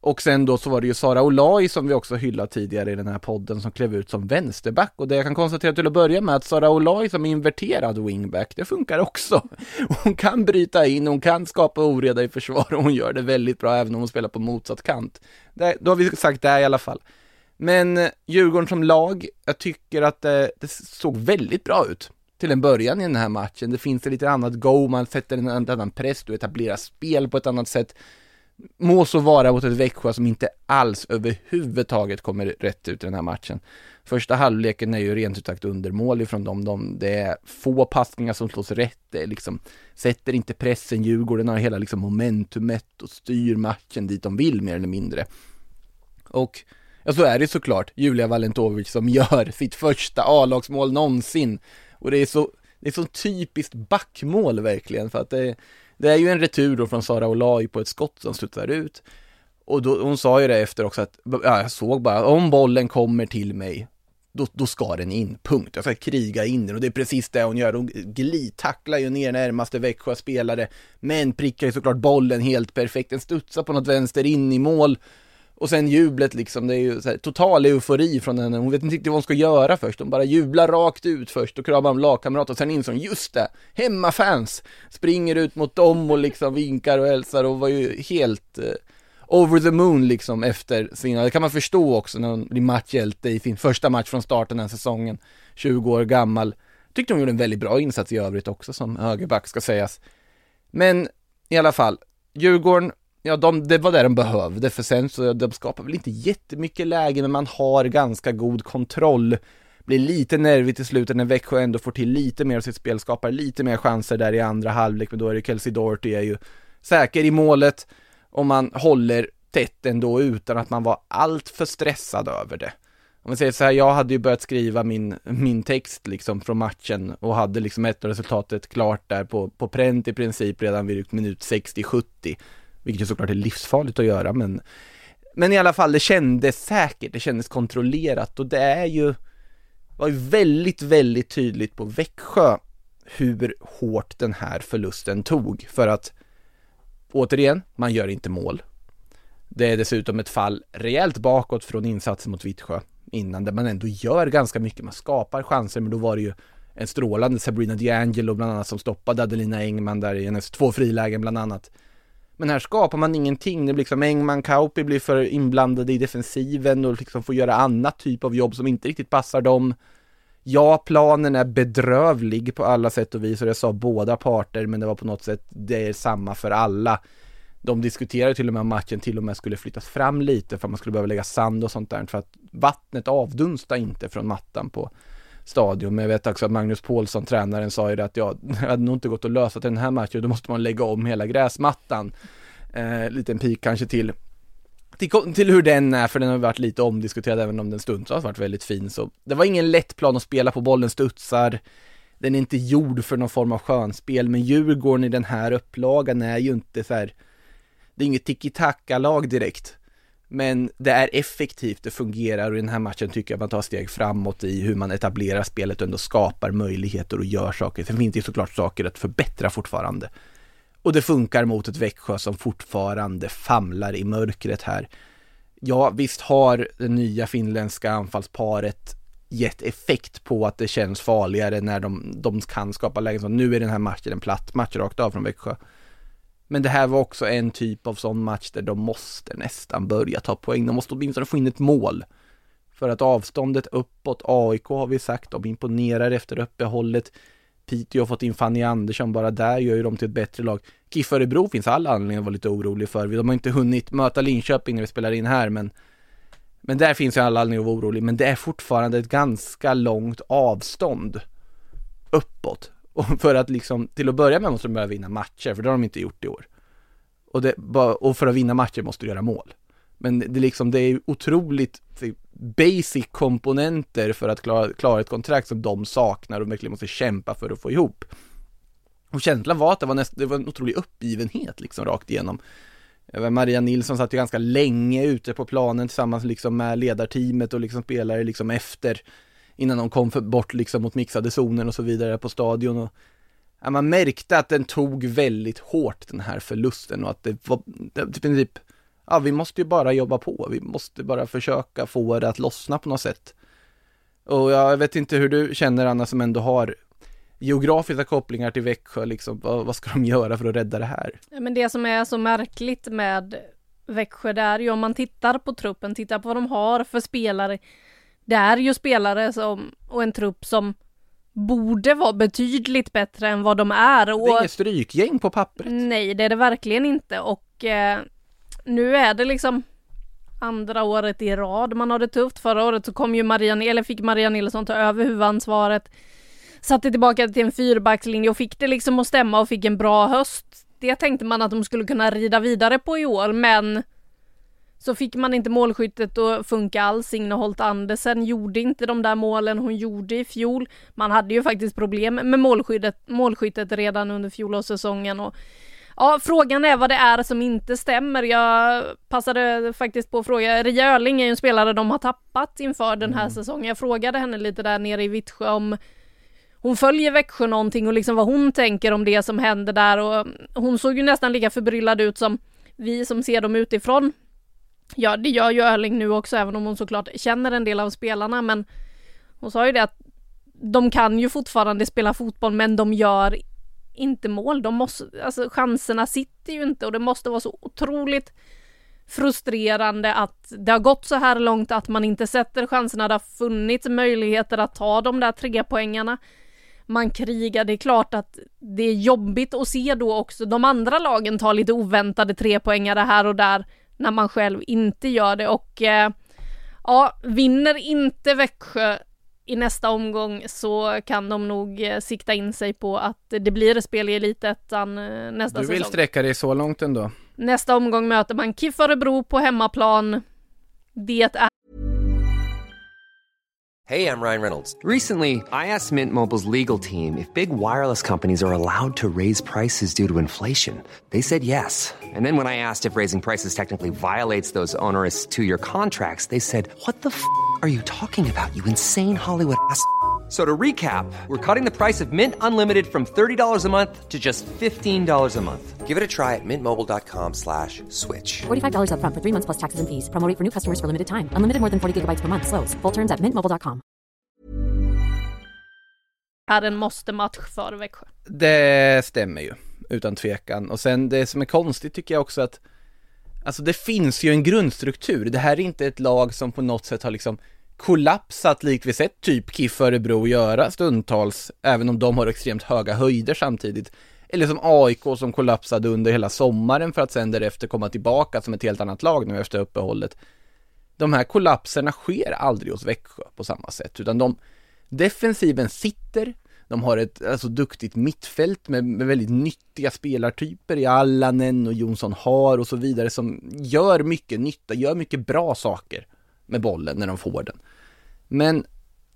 och sen då så var det ju Sara Olai som vi också hyllat tidigare i den här podden som klev ut som vänsterback och det jag kan konstatera till att börja med att Sara Olai som inverterad wingback, det funkar också. Hon kan bryta in, hon kan skapa oreda i försvar och hon gör det väldigt bra även om hon spelar på motsatt kant. Det, då har vi sagt det i alla fall. Men eh, Djurgården som lag, jag tycker att eh, det, det såg väldigt bra ut till en början i den här matchen. Det finns ett lite annat go, man sätter en annan press, du etablerar spel på ett annat sätt. Må så vara mot ett Växjö som inte alls överhuvudtaget kommer rätt ut i den här matchen. Första halvleken är ju rent ut sagt undermålig från dem. De, det är få passningar som slås rätt. Det är liksom, sätter inte pressen. Djurgården har hela liksom momentumet och styr matchen dit de vill mer eller mindre. Och ja, så är det såklart. Julia Valentovic som gör sitt första A-lagsmål någonsin. Och det är så, det är så typiskt backmål verkligen för att det, det är ju en retur då från Sara Olai på ett skott som slutar ut. Och då, hon sa ju det efter också att, ja, jag såg bara, om bollen kommer till mig, då, då ska den in, punkt. Jag ska kriga in den och det är precis det hon gör. Hon glidtacklar ju ner närmaste Växjö spelare, men prickar ju såklart bollen helt perfekt. Den studsar på något vänster in i mål. Och sen jublet liksom, det är ju så här, total eufori från henne. Hon vet inte riktigt vad hon ska göra först. Hon bara jublar rakt ut först och kramar om lagkamrater och sen inser hon, just det, hemmafans! Springer ut mot dem och liksom vinkar och hälsar och var ju helt eh, over the moon liksom efter sina, det kan man förstå också när hon blir matchhjälte i sin första match från starten den här säsongen, 20 år gammal. Tyckte hon gjorde en väldigt bra insats i övrigt också som högerback ska sägas. Men i alla fall, Djurgården, ja de, det var det de behövde för sen så de skapar väl inte jättemycket läge men man har ganska god kontroll. Blir lite nervigt i slutet när Växjö ändå får till lite mer av sitt spel, skapar lite mer chanser där i andra halvlek, men då är det Kelsey Doherty är ju säker i målet och man håller tätt ändå utan att man var allt för stressad över det. Om man säger så här, jag hade ju börjat skriva min, min text liksom från matchen och hade liksom ett resultatet klart där på, på pränt i princip redan vid minut 60-70. Vilket ju såklart är livsfarligt att göra men Men i alla fall, det kändes säkert, det kändes kontrollerat och det är ju var ju väldigt, väldigt tydligt på Växjö hur hårt den här förlusten tog för att återigen, man gör inte mål. Det är dessutom ett fall rejält bakåt från insatsen mot Vittsjö innan, där man ändå gör ganska mycket. Man skapar chanser, men då var det ju en strålande Sabrina D'Angelo bland annat som stoppade Adelina Engman där i hennes två frilägen bland annat. Men här skapar man ingenting. Det blir liksom Engman, Kauppi blir för inblandade i defensiven och liksom får göra annat typ av jobb som inte riktigt passar dem. Ja, planen är bedrövlig på alla sätt och vis och det sa båda parter, men det var på något sätt, det är samma för alla. De diskuterade till och med om matchen till och med skulle flyttas fram lite för att man skulle behöva lägga sand och sånt där för att vattnet avdunstar inte från mattan på stadion. Men jag vet också att Magnus Paulsson, tränaren, sa ju det att ja, det hade nog inte gått att lösa till den här matchen, då måste man lägga om hela gräsmattan. Eh, liten pik kanske till till, till hur den är, för den har varit lite omdiskuterad även om den stundtals varit väldigt fin. Så det var ingen lätt plan att spela på, bollen studsar. Den är inte gjord för någon form av skönspel, men Djurgården i den här upplagan är ju inte så här, det är inget tiki-taka-lag direkt. Men det är effektivt, det fungerar och i den här matchen tycker jag man tar steg framåt i hur man etablerar spelet och ändå skapar möjligheter och gör saker. Sen finns det ju såklart saker att förbättra fortfarande. Och det funkar mot ett Växjö som fortfarande famlar i mörkret här. Ja, visst har det nya finländska anfallsparet gett effekt på att det känns farligare när de, de kan skapa lägen. Så nu är den här matchen en platt match rakt av från Växjö. Men det här var också en typ av sån match där de måste nästan börja ta poäng. De måste åtminstone få in ett mål. För att avståndet uppåt, AIK har vi sagt, de imponerar efter uppehållet. Piteå har fått in Fanny Andersson, bara där gör ju de till ett bättre lag. KIF Örebro finns alla anledningar att vara lite orolig för. De har inte hunnit möta Linköping när vi spelar in här, men men där finns ju alla anledningar att vara orolig, men det är fortfarande ett ganska långt avstånd uppåt. Och för att liksom, till att börja med måste de börja vinna matcher, för det har de inte gjort i år. Och, det, och för att vinna matcher måste du göra mål. Men det, liksom, det är otroligt basic komponenter för att klara, klara ett kontrakt som de saknar och verkligen måste kämpa för att få ihop. Och känslan var att det var, näst, det var en otrolig uppgivenhet liksom rakt igenom. Eh, Maria Nilsson satt ju ganska länge ute på planen tillsammans liksom med ledarteamet och liksom spelare liksom efter innan de kom för, bort liksom mot mixade zoner och så vidare på stadion och ja, man märkte att den tog väldigt hårt den här förlusten och att det var i princip typ typ, ja, vi måste ju bara jobba på. Vi måste bara försöka få det att lossna på något sätt. Och jag vet inte hur du känner Anna som ändå har geografiska kopplingar till Växjö, liksom, vad, vad, ska de göra för att rädda det här? Men det som är så märkligt med Växjö, det är ju om man tittar på truppen, tittar på vad de har för spelare. Det är ju spelare som, och en trupp som borde vara betydligt bättre än vad de är. Och, det är inget strykgäng på pappret. Nej, det är det verkligen inte och eh, nu är det liksom andra året i rad man har det tufft. Förra året så kom ju Maria, eller fick Maria Nilsson ta över huvudansvaret. Satte tillbaka till en fyrbackslinje och fick det liksom att stämma och fick en bra höst. Det tänkte man att de skulle kunna rida vidare på i år, men så fick man inte målskyttet att funka alls. Signe Holt Andersen gjorde inte de där målen hon gjorde i fjol. Man hade ju faktiskt problem med målskyttet, målskyttet redan under fjolårssäsongen och Ja, frågan är vad det är som inte stämmer. Jag passade faktiskt på att fråga, Ria Öling är ju en spelare de har tappat inför den här mm. säsongen. Jag frågade henne lite där nere i Vittsjö om hon följer Växjö någonting och liksom vad hon tänker om det som händer där och hon såg ju nästan lika förbryllad ut som vi som ser dem utifrån. Ja, det gör ju Öling nu också, även om hon såklart känner en del av spelarna, men hon sa ju det att de kan ju fortfarande spela fotboll, men de gör inte mål. De måste, alltså chanserna sitter ju inte och det måste vara så otroligt frustrerande att det har gått så här långt att man inte sätter chanserna. Det har funnits möjligheter att ta de där tre poängarna. Man krigar, det är klart att det är jobbigt att se då också de andra lagen ta lite oväntade trepoängare här och där när man själv inte gör det och eh, ja, vinner inte Växjö i nästa omgång så kan de nog eh, sikta in sig på att det blir spel i Elitettan eh, nästa säsong. Du vill säsong. sträcka dig så långt ändå? Nästa omgång möter man KIF Örebro på hemmaplan. Det är Hej, jag Ryan Reynolds. Recently, I asked Mint Mobiles legal team if big wireless companies are allowed to raise prices due to inflation. They said yes. And then when I asked if raising prices technically violates those onerous two-year contracts, they said, what the f*** are you talking about, you insane Hollywood ass?" So to recap, we're cutting the price of Mint Unlimited from $30 a month to just $15 a month. Give it a try at mintmobile.com slash switch. $45 up front for three months plus taxes and fees. Promo for new customers for limited time. Unlimited more than 40 gigabytes per month. Slows. Full terms at mintmobile.com. Är en måste-match för Växjö. Det stämmer ju, utan tvekan. Och sen det som är konstigt tycker jag också att Alltså det finns ju en grundstruktur. Det här är inte ett lag som på något sätt har liksom kollapsat likt vi sett typ KIF Örebro göra stundtals, även om de har extremt höga höjder samtidigt. Eller som AIK som kollapsade under hela sommaren för att sen därefter komma tillbaka som ett helt annat lag nu efter uppehållet. De här kollapserna sker aldrig hos Växjö på samma sätt, utan de defensiven sitter, de har ett alltså, duktigt mittfält med, med väldigt nyttiga spelartyper i Allanen och Jonsson Har och så vidare som gör mycket nytta, gör mycket bra saker med bollen när de får den. Men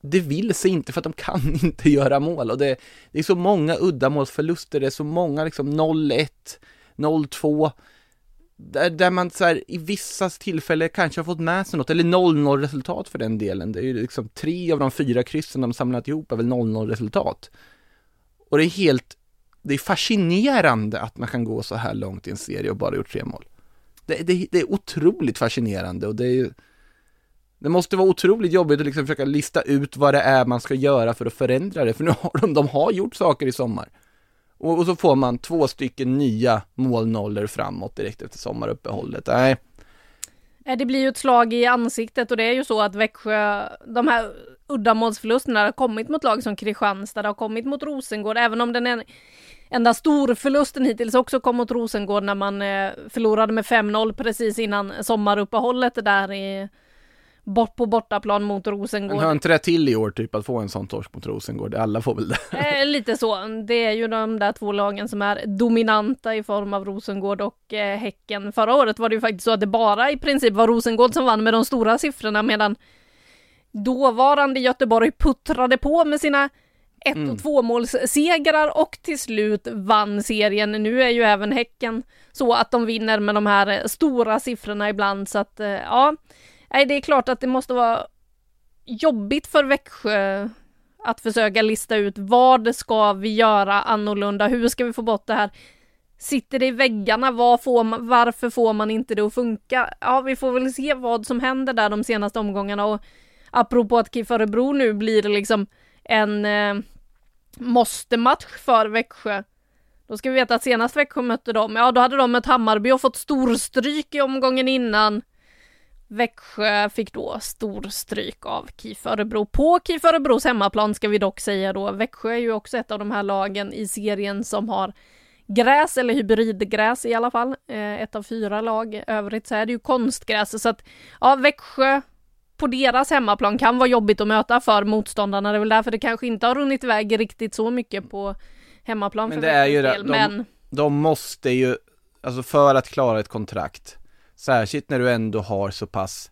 det vill sig inte för att de kan inte göra mål och det, det är så många uddamålsförluster, det är så många liksom 0-1, 0-2 där, där man så här, i vissa tillfällen kanske har fått med sig något, eller 0-0 resultat för den delen. Det är ju liksom tre av de fyra kryssen de samlat ihop är väl 0-0 resultat. Och det är helt, det är fascinerande att man kan gå så här långt i en serie och bara gjort tre mål. Det, det, det är otroligt fascinerande och det är ju det måste vara otroligt jobbigt att liksom försöka lista ut vad det är man ska göra för att förändra det, för nu har de, de har gjort saker i sommar. Och, och så får man två stycken nya målnollor framåt direkt efter sommaruppehållet. Nej. Eh, det blir ju ett slag i ansiktet och det är ju så att Växjö, de här uddamålsförlusterna har kommit mot lag som Kristianstad, det har kommit mot Rosengård, även om den enda storförlusten hittills också kom mot Rosengård när man eh, förlorade med 5-0 precis innan sommaruppehållet där i bort på bortaplan mot Rosengård. Men har inte det till i år typ att få en sån torsk mot Rosengård? Alla får väl det? Eh, lite så. Det är ju de där två lagen som är dominanta i form av Rosengård och eh, Häcken. Förra året var det ju faktiskt så att det bara i princip var Rosengård som vann med de stora siffrorna medan dåvarande Göteborg puttrade på med sina ett och mm. tvåmålssegrar och till slut vann serien. Nu är ju även Häcken så att de vinner med de här stora siffrorna ibland så att eh, ja, Nej, det är klart att det måste vara jobbigt för Växjö att försöka lista ut vad ska vi göra annorlunda? Hur ska vi få bort det här? Sitter det i väggarna? Var får man, varför får man inte det att funka? Ja, vi får väl se vad som händer där de senaste omgångarna och apropå att KIF Örebro nu blir det liksom en eh, måste-match för Växjö. Då ska vi veta att senast Växjö mötte dem, ja då hade de mött Hammarby och fått storstryk i omgången innan. Växjö fick då stor stryk av KIF Örebro. På KIF Örebros hemmaplan ska vi dock säga då, Växjö är ju också ett av de här lagen i serien som har gräs eller hybridgräs i alla fall. Eh, ett av fyra lag. Övrigt så är det ju konstgräs så att ja, Växjö på deras hemmaplan kan vara jobbigt att möta för motståndarna. Det är väl därför det kanske inte har runnit iväg riktigt så mycket på hemmaplan men det är ju det. De, men de måste ju, alltså för att klara ett kontrakt Särskilt när du ändå har så pass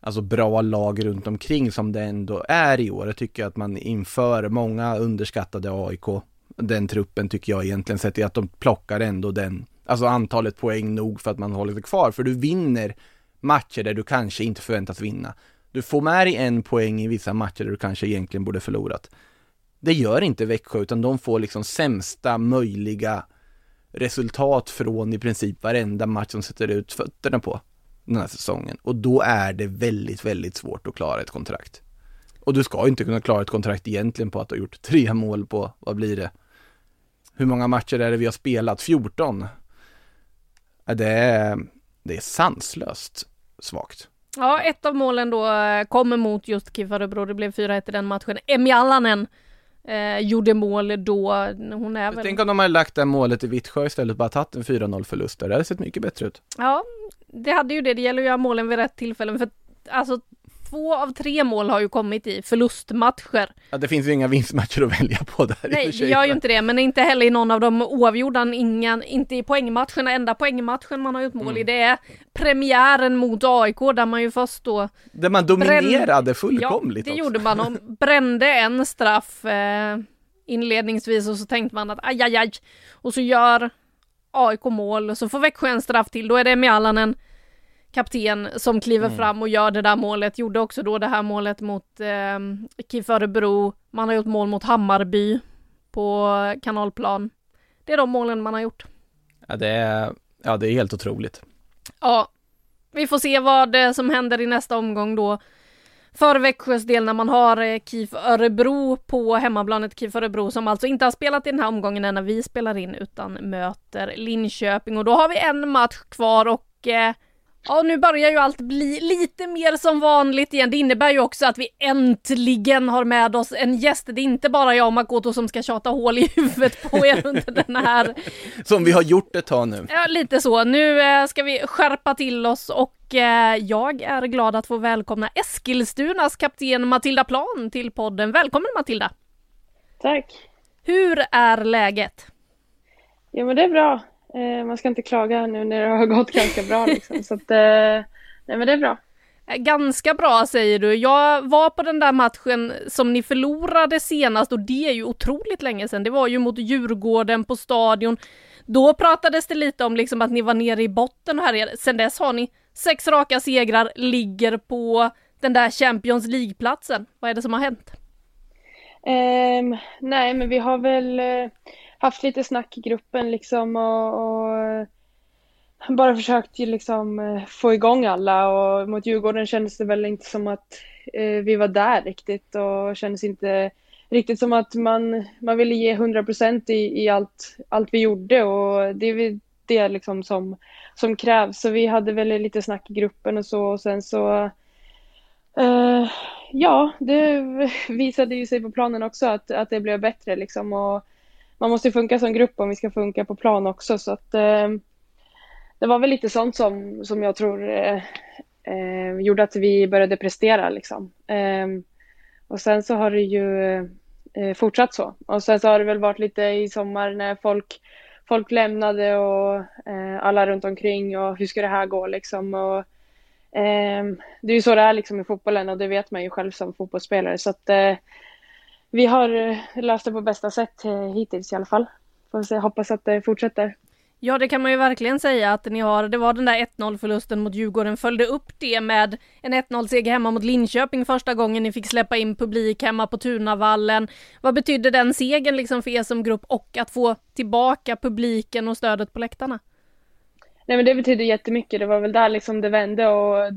Alltså bra lag runt omkring som det ändå är i år. Jag tycker att man inför många underskattade AIK den truppen tycker jag egentligen, sett i att de plockar ändå den, alltså antalet poäng nog för att man håller sig kvar, för du vinner matcher där du kanske inte förväntas vinna. Du får med dig en poäng i vissa matcher där du kanske egentligen borde förlorat. Det gör inte Växjö, utan de får liksom sämsta möjliga resultat från i princip varenda match som sätter ut fötterna på den här säsongen. Och då är det väldigt, väldigt svårt att klara ett kontrakt. Och du ska inte kunna klara ett kontrakt egentligen på att du har gjort tre mål på, vad blir det? Hur många matcher är det vi har spelat? 14? Det är, det är sanslöst svagt. Ja, ett av målen då eh, kommer mot just KIF Det blev 4-1 i den matchen. Emmy Allanen eh, gjorde mål då. Hon är väl... Tänk om de hade lagt det målet i Vittsjö istället och bara tagit en 4-0 förlust där. Det hade sett mycket bättre ut. Ja, det hade ju det. Det gäller att göra målen vid rätt tillfällen. För alltså två av tre mål har ju kommit i förlustmatcher. Ja, det finns ju inga vinstmatcher att välja på där Nej, det gör ju inte det, men inte heller i någon av de oavgjorda, ingen, inte i poängmatcherna. Enda poängmatchen man har gjort mål mm. i, det är premiären mot AIK där man ju först då... Där man dominerade brände, fullkomligt Ja, det också. gjorde man och brände en straff eh, inledningsvis och så tänkte man att aj, aj, aj. Och så gör AIK mål och så får Växjö en straff till, då är det Mialanen kapten som kliver mm. fram och gör det där målet, gjorde också då det här målet mot eh, KIF Örebro, man har gjort mål mot Hammarby på kanalplan. Det är de målen man har gjort. Ja det är, ja, det är helt otroligt. Ja, vi får se vad det som händer i nästa omgång då. För Växjös del när man har eh, KIF Örebro på hemmaplanet, KIF Örebro som alltså inte har spelat i den här omgången när vi spelar in utan möter Linköping och då har vi en match kvar och eh, Ja, nu börjar ju allt bli lite mer som vanligt igen. Det innebär ju också att vi äntligen har med oss en gäst. Det är inte bara jag och Makoto som ska tjata hål i huvudet på er under den här... Som vi har gjort ett tag nu. Ja, lite så. Nu eh, ska vi skärpa till oss och eh, jag är glad att få välkomna Eskilstunas kapten Matilda Plan till podden. Välkommen Matilda! Tack! Hur är läget? Jo men det är bra. Eh, man ska inte klaga nu när det har gått ganska bra liksom. Så att, eh, nej men det är bra. Eh, ganska bra säger du. Jag var på den där matchen som ni förlorade senast och det är ju otroligt länge sedan. Det var ju mot Djurgården på stadion. Då pratades det lite om liksom att ni var nere i botten och här. Sen dess har ni sex raka segrar, ligger på den där Champions League-platsen. Vad är det som har hänt? Um, nej, men vi har väl haft lite snack i gruppen liksom och, och bara försökt liksom eh, få igång alla och mot Djurgården kändes det väl inte som att eh, vi var där riktigt och kändes inte riktigt som att man, man ville ge 100 procent i, i allt, allt vi gjorde och det är det liksom som, som krävs. Så vi hade väl lite snack i gruppen och så och sen så eh, ja, det visade ju sig på planen också att, att det blev bättre liksom och man måste funka som grupp om vi ska funka på plan också så att eh, det var väl lite sånt som, som jag tror uh, gjorde att vi började prestera liksom. Ehm, och sen så har det ju eh, fortsatt så. Och sen så har det väl varit lite i sommar när folk folk lämnade och alla runt omkring och hur ska det här gå liksom? Och eh, det är ju så det är liksom i fotbollen och det vet man ju själv som fotbollsspelare. Så att eh, vi har eh, löst det på bästa sätt eh, hittills i alla fall. Får se, hoppas att det fortsätter. Ja, det kan man ju verkligen säga att ni har. Det var den där 1-0 förlusten mot Djurgården, följde upp det med en 1-0 seger hemma mot Linköping första gången ni fick släppa in publik hemma på Tunavallen. Vad betydde den segern liksom för er som grupp och att få tillbaka publiken och stödet på läktarna? Nej men det betyder jättemycket. Det var väl där liksom det vände och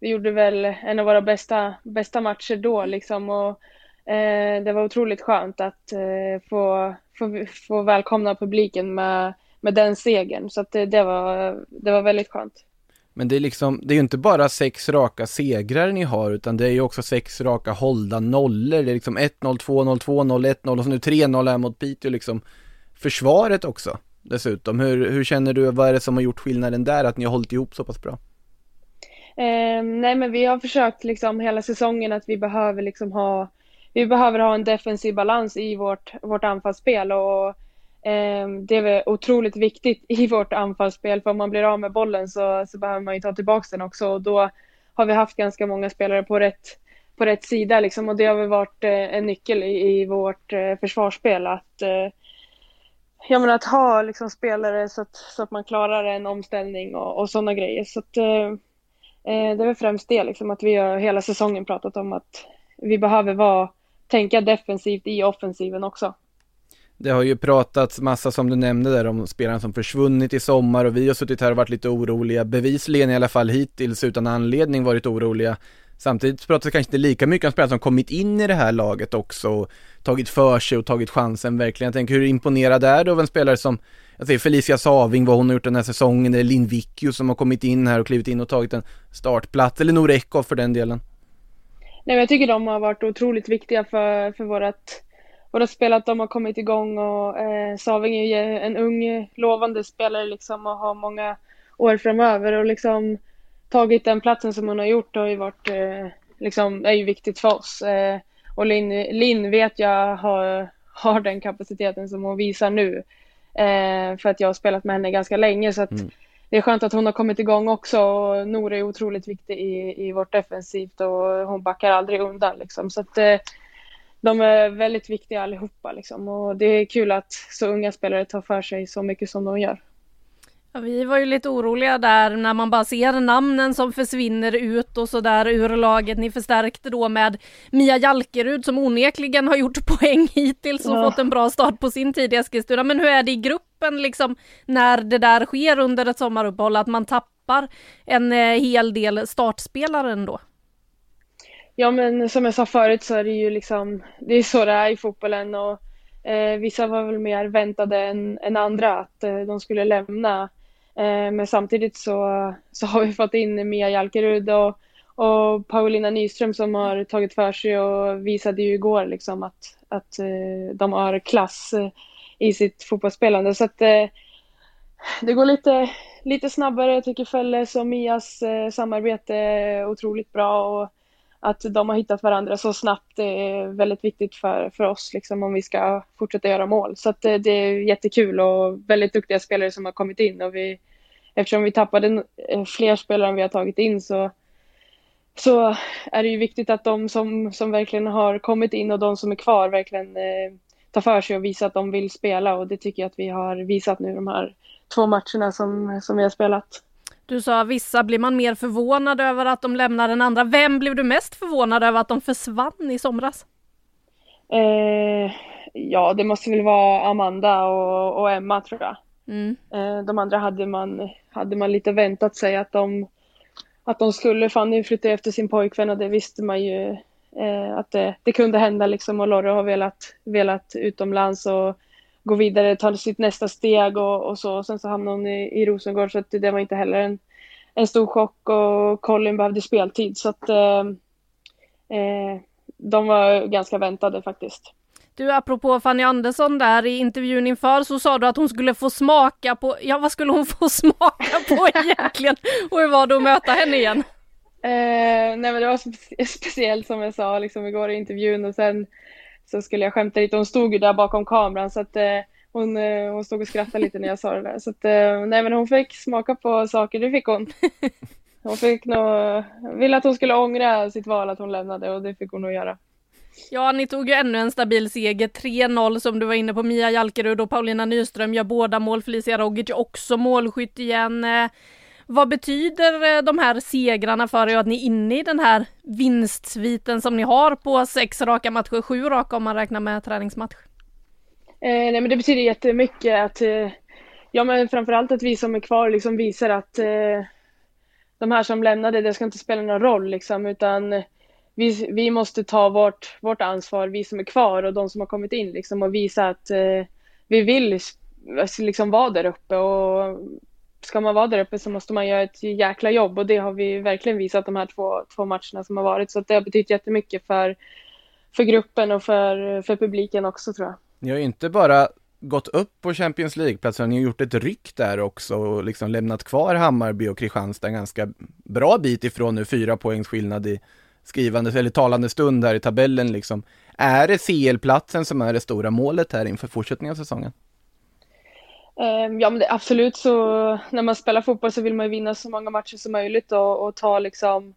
vi gjorde väl en av våra bästa, bästa matcher då liksom och det var otroligt skönt att eh, få, få, få välkomna publiken med, med den segern så att det, det, var, det var väldigt skönt. Men det är liksom, det är ju inte bara sex raka segrar ni har utan det är ju också sex raka hållda nollor. Det är liksom 1-0, 2-0, 2-0, 1-0 och så nu 3-0 här mot Piteå liksom. Försvaret också dessutom. Hur, hur känner du, vad är det som har gjort skillnaden där, att ni har hållit ihop så pass bra? Eh, nej men vi har försökt liksom hela säsongen att vi behöver liksom ha vi behöver ha en defensiv balans i vårt, vårt anfallsspel och eh, det är otroligt viktigt i vårt anfallsspel för om man blir av med bollen så, så behöver man ju ta tillbaka den också och då har vi haft ganska många spelare på rätt, på rätt sida liksom och det har väl varit eh, en nyckel i, i vårt eh, försvarsspel att eh, Ja men att ha liksom spelare så att, så att man klarar en omställning och, och sådana grejer. Så att, eh, eh det är väl främst det liksom att vi har hela säsongen pratat om att vi behöver vara, tänka defensivt i offensiven också. Det har ju pratats massa som du nämnde där om spelarna som försvunnit i sommar och vi har suttit här och varit lite oroliga, bevisligen i alla fall hittills utan anledning varit oroliga. Samtidigt pratas det kanske inte lika mycket om spelare som kommit in i det här laget också och tagit för sig och tagit chansen verkligen. Jag tänker hur imponerad är du av en spelare som, jag säger Felicia Saving, vad hon har gjort den här säsongen, eller Linn Vickio som har kommit in här och klivit in och tagit en startplats, eller Norekov för den delen. Nej, men jag tycker de har varit otroligt viktiga för, för vårat, vårat spel, att de har kommit igång och eh, Saving är ju en ung lovande spelare liksom och har många år framöver och liksom tagit den platsen som hon har gjort har ju varit, eh, liksom, är ju viktigt för oss. Eh, och Linn, Lin vet jag har, har den kapaciteten som hon visar nu. Eh, för att jag har spelat med henne ganska länge så att mm det är skönt att hon har kommit igång också. Och Nora är otroligt viktig i, i vårt defensivt och hon backar aldrig undan liksom. Så att eh, de är väldigt viktiga allihopa liksom. Och det är kul att så unga spelare tar för sig så mycket som de gör. Ja, vi var ju lite oroliga där när man bara ser namnen som försvinner ut och så där ur laget. Ni förstärkte då med Mia Jalkerud som onekligen har gjort poäng hittills och ja. fått en bra start på sin tid i Eskilstuna. Men hur är det i gruppen liksom när det där sker under ett sommaruppehåll att man tappar en eh, hel del startspelare ändå? Ja men som jag sa förut så är det ju liksom, det är så det är i fotbollen och eh, vissa var väl mer väntade än, än andra att eh, de skulle lämna Eh, men samtidigt så, så har vi fått in Mia Jalkerud och, och Paulina Nyström som har tagit för sig och visade ju igår liksom att, att eh, de har klass eh, i sitt fotbollsspelande. Så att eh, det går lite, lite snabbare. Jag tycker Felles och Mias eh, samarbete är otroligt bra och att de har hittat varandra så snabbt är väldigt viktigt för, för oss liksom, om vi ska fortsätta göra mål. Så det, eh, det, är jättekul och väldigt duktiga spelare som har kommit in och vi, eftersom vi tappade fler spelare än vi har tagit in så, så är det ju viktigt att de som, som verkligen har kommit in och de som är kvar verkligen eh, tar för sig och visar att de vill spela och det tycker jag att vi har visat nu de här två matcherna som, som vi har spelat. Du sa vissa blir man mer förvånad över att de lämnar än andra. Vem blev du mest förvånad över att de försvann i somras? Eh, ja, det måste väl vara Amanda och, och Emma tror jag. Mm. Eh, de andra hade man, hade man lite väntat sig att de, att de skulle. Fanny flyttade efter sin pojkvän och det visste man ju eh, att det, det, kunde hända liksom och Lorre har velat, velat utomlands och gå vidare, ta sitt nästa steg och, och så. Och sen så hamnade hon i, i Rosengård så att det var inte heller en, en stor chock och Colin behövde speltid så att eh, eh, de var ganska väntade faktiskt. Du, apropå Fanny Andersson där i intervjun inför så sa du att hon skulle få smaka på, ja vad skulle hon få smaka på egentligen? Och hur var det att möta henne igen? Eh, nej men det var spe speciellt som jag sa liksom igår i intervjun och sen så skulle jag skämta lite. Hon stod ju där bakom kameran så att eh, hon, eh, hon stod och skrattade lite när jag sa det där. Så att, eh, nej men hon fick smaka på saker, det fick hon. Hon fick nog, ville att hon skulle ångra sitt val att hon lämnade och det fick hon nog göra. Ja, ni tog ju ännu en stabil seger, 3-0 som du var inne på. Mia Jalkerud och Paulina Nyström gör båda mål, Felicia Rogic också målskytt igen. Vad betyder eh, de här segrarna för er att ni är inne i den här vinstsviten som ni har på sex raka matcher, sju raka om man räknar med träningsmatch? Eh, nej men det betyder jättemycket att, eh, ja men framförallt att vi som är kvar liksom visar att eh, de här som lämnade, det ska inte spela någon roll liksom utan vi, vi måste ta vårt, vårt ansvar, vi som är kvar och de som har kommit in liksom och visa att eh, vi vill liksom vara där uppe och ska man vara där uppe så måste man göra ett jäkla jobb och det har vi verkligen visat de här två, två matcherna som har varit så det har betytt jättemycket för, för gruppen och för, för publiken också tror jag. Ni har inte bara gått upp på Champions League-platsen, ni har gjort ett ryck där också och liksom lämnat kvar Hammarby och Kristianstad en ganska bra bit ifrån nu, fyra poängs skillnad i skrivande eller talande stund här i tabellen liksom. Är det CL-platsen som är det stora målet här inför fortsättningen av säsongen? Ehm, ja men det, absolut så när man spelar fotboll så vill man ju vinna så många matcher som möjligt och, och ta liksom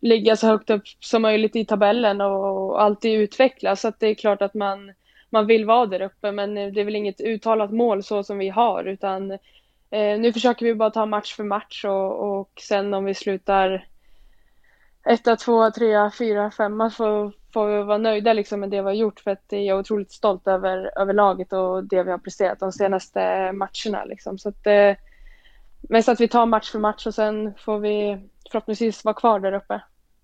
ligga så högt upp som möjligt i tabellen och alltid utvecklas. Så att det är klart att man, man vill vara där uppe men eh, det är väl inget uttalat mål så som vi har utan eh, nu försöker vi bara ta match för match och, och sen om vi slutar etta, tvåa, trea, fyra, femma så får vi vara nöjda liksom med det vi har gjort för att jag är otroligt stolt över, över laget och det vi har presterat de senaste matcherna liksom. Så att, eh, mest att vi tar match för match och sen får vi förhoppningsvis vara kvar där uppe.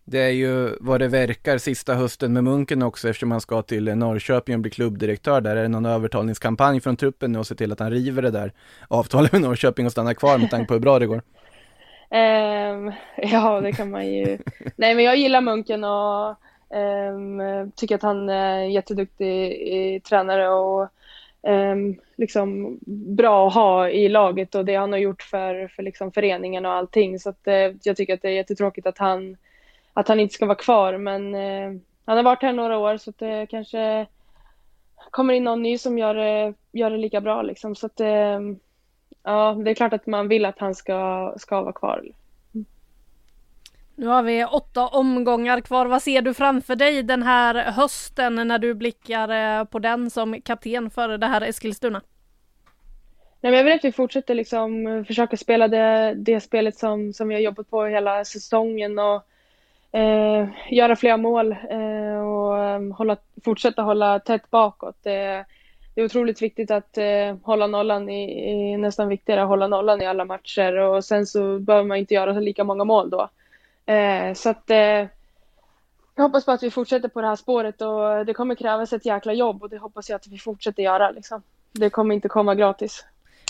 Det är ju vad det verkar sista hösten med Munken också eftersom han ska till Norrköping och bli klubbdirektör där. Är det någon övertalningskampanj från truppen nu och se till att han river det där avtalet med Norrköping och stannar kvar med tanke på hur bra det går? Um, ja, det kan man ju. Nej, men jag gillar Munken och um, tycker att han är jätteduktig tränare och um, liksom bra att ha i laget och det han har gjort för, för liksom föreningen och allting. Så att, uh, jag tycker att det är jättetråkigt att han, att han inte ska vara kvar. Men uh, han har varit här några år så att det kanske kommer in någon ny som gör det, gör det lika bra. Liksom. Så att, uh, ja, det är klart att man vill att han ska, ska vara kvar. Nu har vi åtta omgångar kvar. Vad ser du framför dig den här hösten när du blickar eh, på den som kapten för det här Eskilstuna? Nej, men jag vill att vi fortsätter liksom eh, försöka spela det, det spelet som, som vi har jobbat på hela säsongen och eh, göra fler mål eh, och eh, hålla, fortsätta hålla tätt bakåt. Det, det är otroligt viktigt att eh, hålla nollan, i, i, nästan viktigare att hålla nollan i alla matcher och sen så behöver man inte göra lika många mål då. Eh, så att eh, jag hoppas på att vi fortsätter på det här spåret och det kommer krävas ett jäkla jobb och det hoppas jag att vi fortsätter göra liksom. Det kommer inte komma gratis.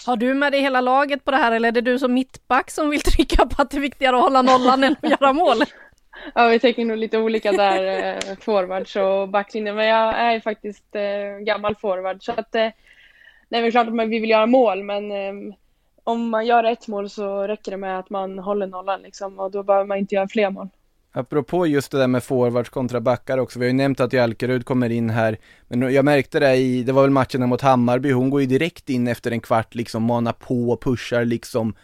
Har du med dig hela laget på det här eller är det du som mittback som vill trycka på att det är viktigare att hålla nollan än att göra mål? Ja, vi tänker nog lite olika där, eh, forwards och backlinje. Men jag är faktiskt eh, gammal forward så att eh, det är väl klart att vi vill göra mål men eh, om man gör ett mål så räcker det med att man håller nollan liksom och då behöver man inte göra fler mål. Apropå just det där med forwards kontra backar också, vi har ju nämnt att Jalkerud kommer in här, men jag märkte det i, det var väl matchen mot Hammarby, hon går ju direkt in efter en kvart liksom, manar på och pushar liksom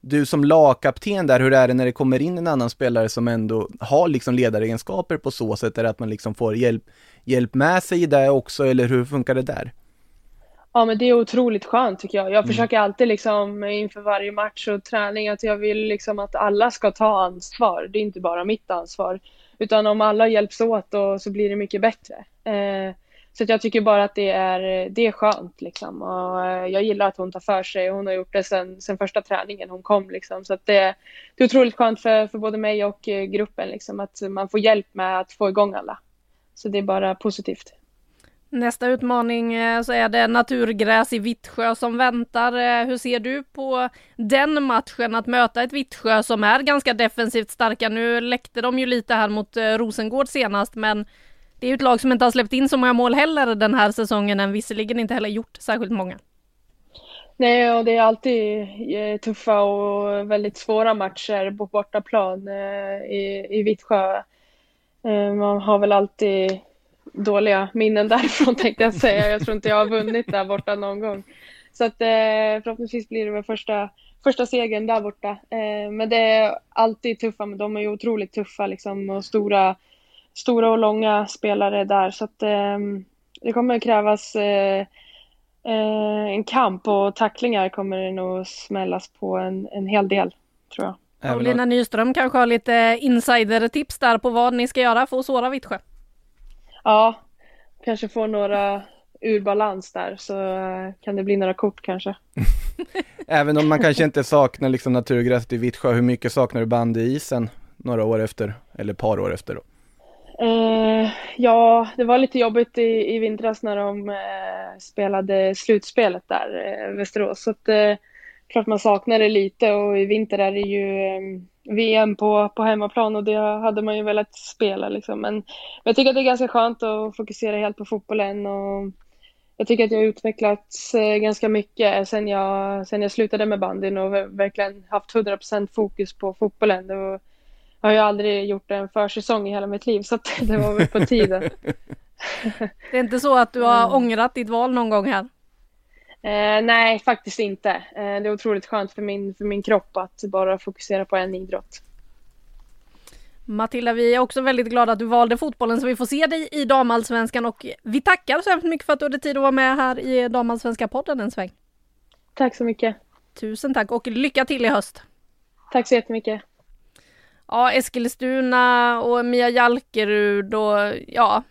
du som lagkapten där, hur är det när det kommer in en annan spelare som ändå har liksom ledaregenskaper på så sätt? Är det att man liksom får hjälp, hjälp med sig i det också, eller hur funkar det där? Ja, men det är otroligt skönt tycker jag. Jag mm. försöker alltid liksom inför varje match och träning att jag vill liksom att alla ska ta ansvar. Det är inte bara mitt ansvar. Utan om alla hjälps åt och så blir det mycket bättre. Eh, så jag tycker bara att det är, det är skönt liksom. Och eh, jag gillar att hon tar för sig. Hon har gjort det sen, sen första träningen hon kom liksom. Så det, det är otroligt skönt för, för både mig och eh, gruppen liksom. Att man får hjälp med att få igång alla. Så det är bara positivt. Nästa utmaning eh, så är det naturgräs i Vittsjö som väntar. Eh, hur ser du på den matchen att möta ett Vittsjö som är ganska defensivt starka? Nu läckte de ju lite här mot eh, Rosengård senast men det är ju ett lag som inte har släppt in så många mål heller den här säsongen än visserligen inte heller gjort särskilt många. Nej, och det är alltid tuffa och väldigt svåra matcher på bortaplan i, i Vittsjö. Man har väl alltid dåliga minnen därifrån tänkte jag säga. Jag tror inte jag har vunnit där borta någon gång. Så att förhoppningsvis blir det väl första, första segern där borta. Men det är alltid tuffa, men de är ju otroligt tuffa liksom och stora stora och långa spelare där så att eh, det kommer krävas eh, eh, en kamp och tacklingar kommer det nog smällas på en, en hel del tror jag. Och Lina Nyström kanske har lite insidertips där på vad ni ska göra för att såra Vittsjö? Ja, kanske få några ur balans där så eh, kan det bli några kort kanske. Även om man kanske inte saknar liksom naturgräset i Vittsjö, hur mycket saknar du band i isen några år efter, eller ett par år efter då? Eh, ja, det var lite jobbigt i, i vintras när de eh, spelade slutspelet där, eh, Västerås. Så att, eh, klart man saknar det lite och i vinter är det ju eh, VM på, på hemmaplan och det hade man ju velat spela liksom. Men, men jag tycker att det är ganska skönt att fokusera helt på fotbollen och jag tycker att jag har utvecklats eh, ganska mycket sen jag, sen jag slutade med bandyn och verkligen haft 100% fokus på fotbollen. Och, jag har ju aldrig gjort en försäsong i hela mitt liv så det var väl på tiden. det är inte så att du har mm. ångrat ditt val någon gång här? Eh, nej, faktiskt inte. Eh, det är otroligt skönt för min, för min kropp att bara fokusera på en idrott. Matilda, vi är också väldigt glada att du valde fotbollen så vi får se dig i damallsvenskan och vi tackar så hemskt mycket för att du hade tid att vara med här i damallsvenska podden en sväng. Tack så mycket. Tusen tack och lycka till i höst. Tack så jättemycket. Ja, Eskilstuna och Mia Jalkerud och ja,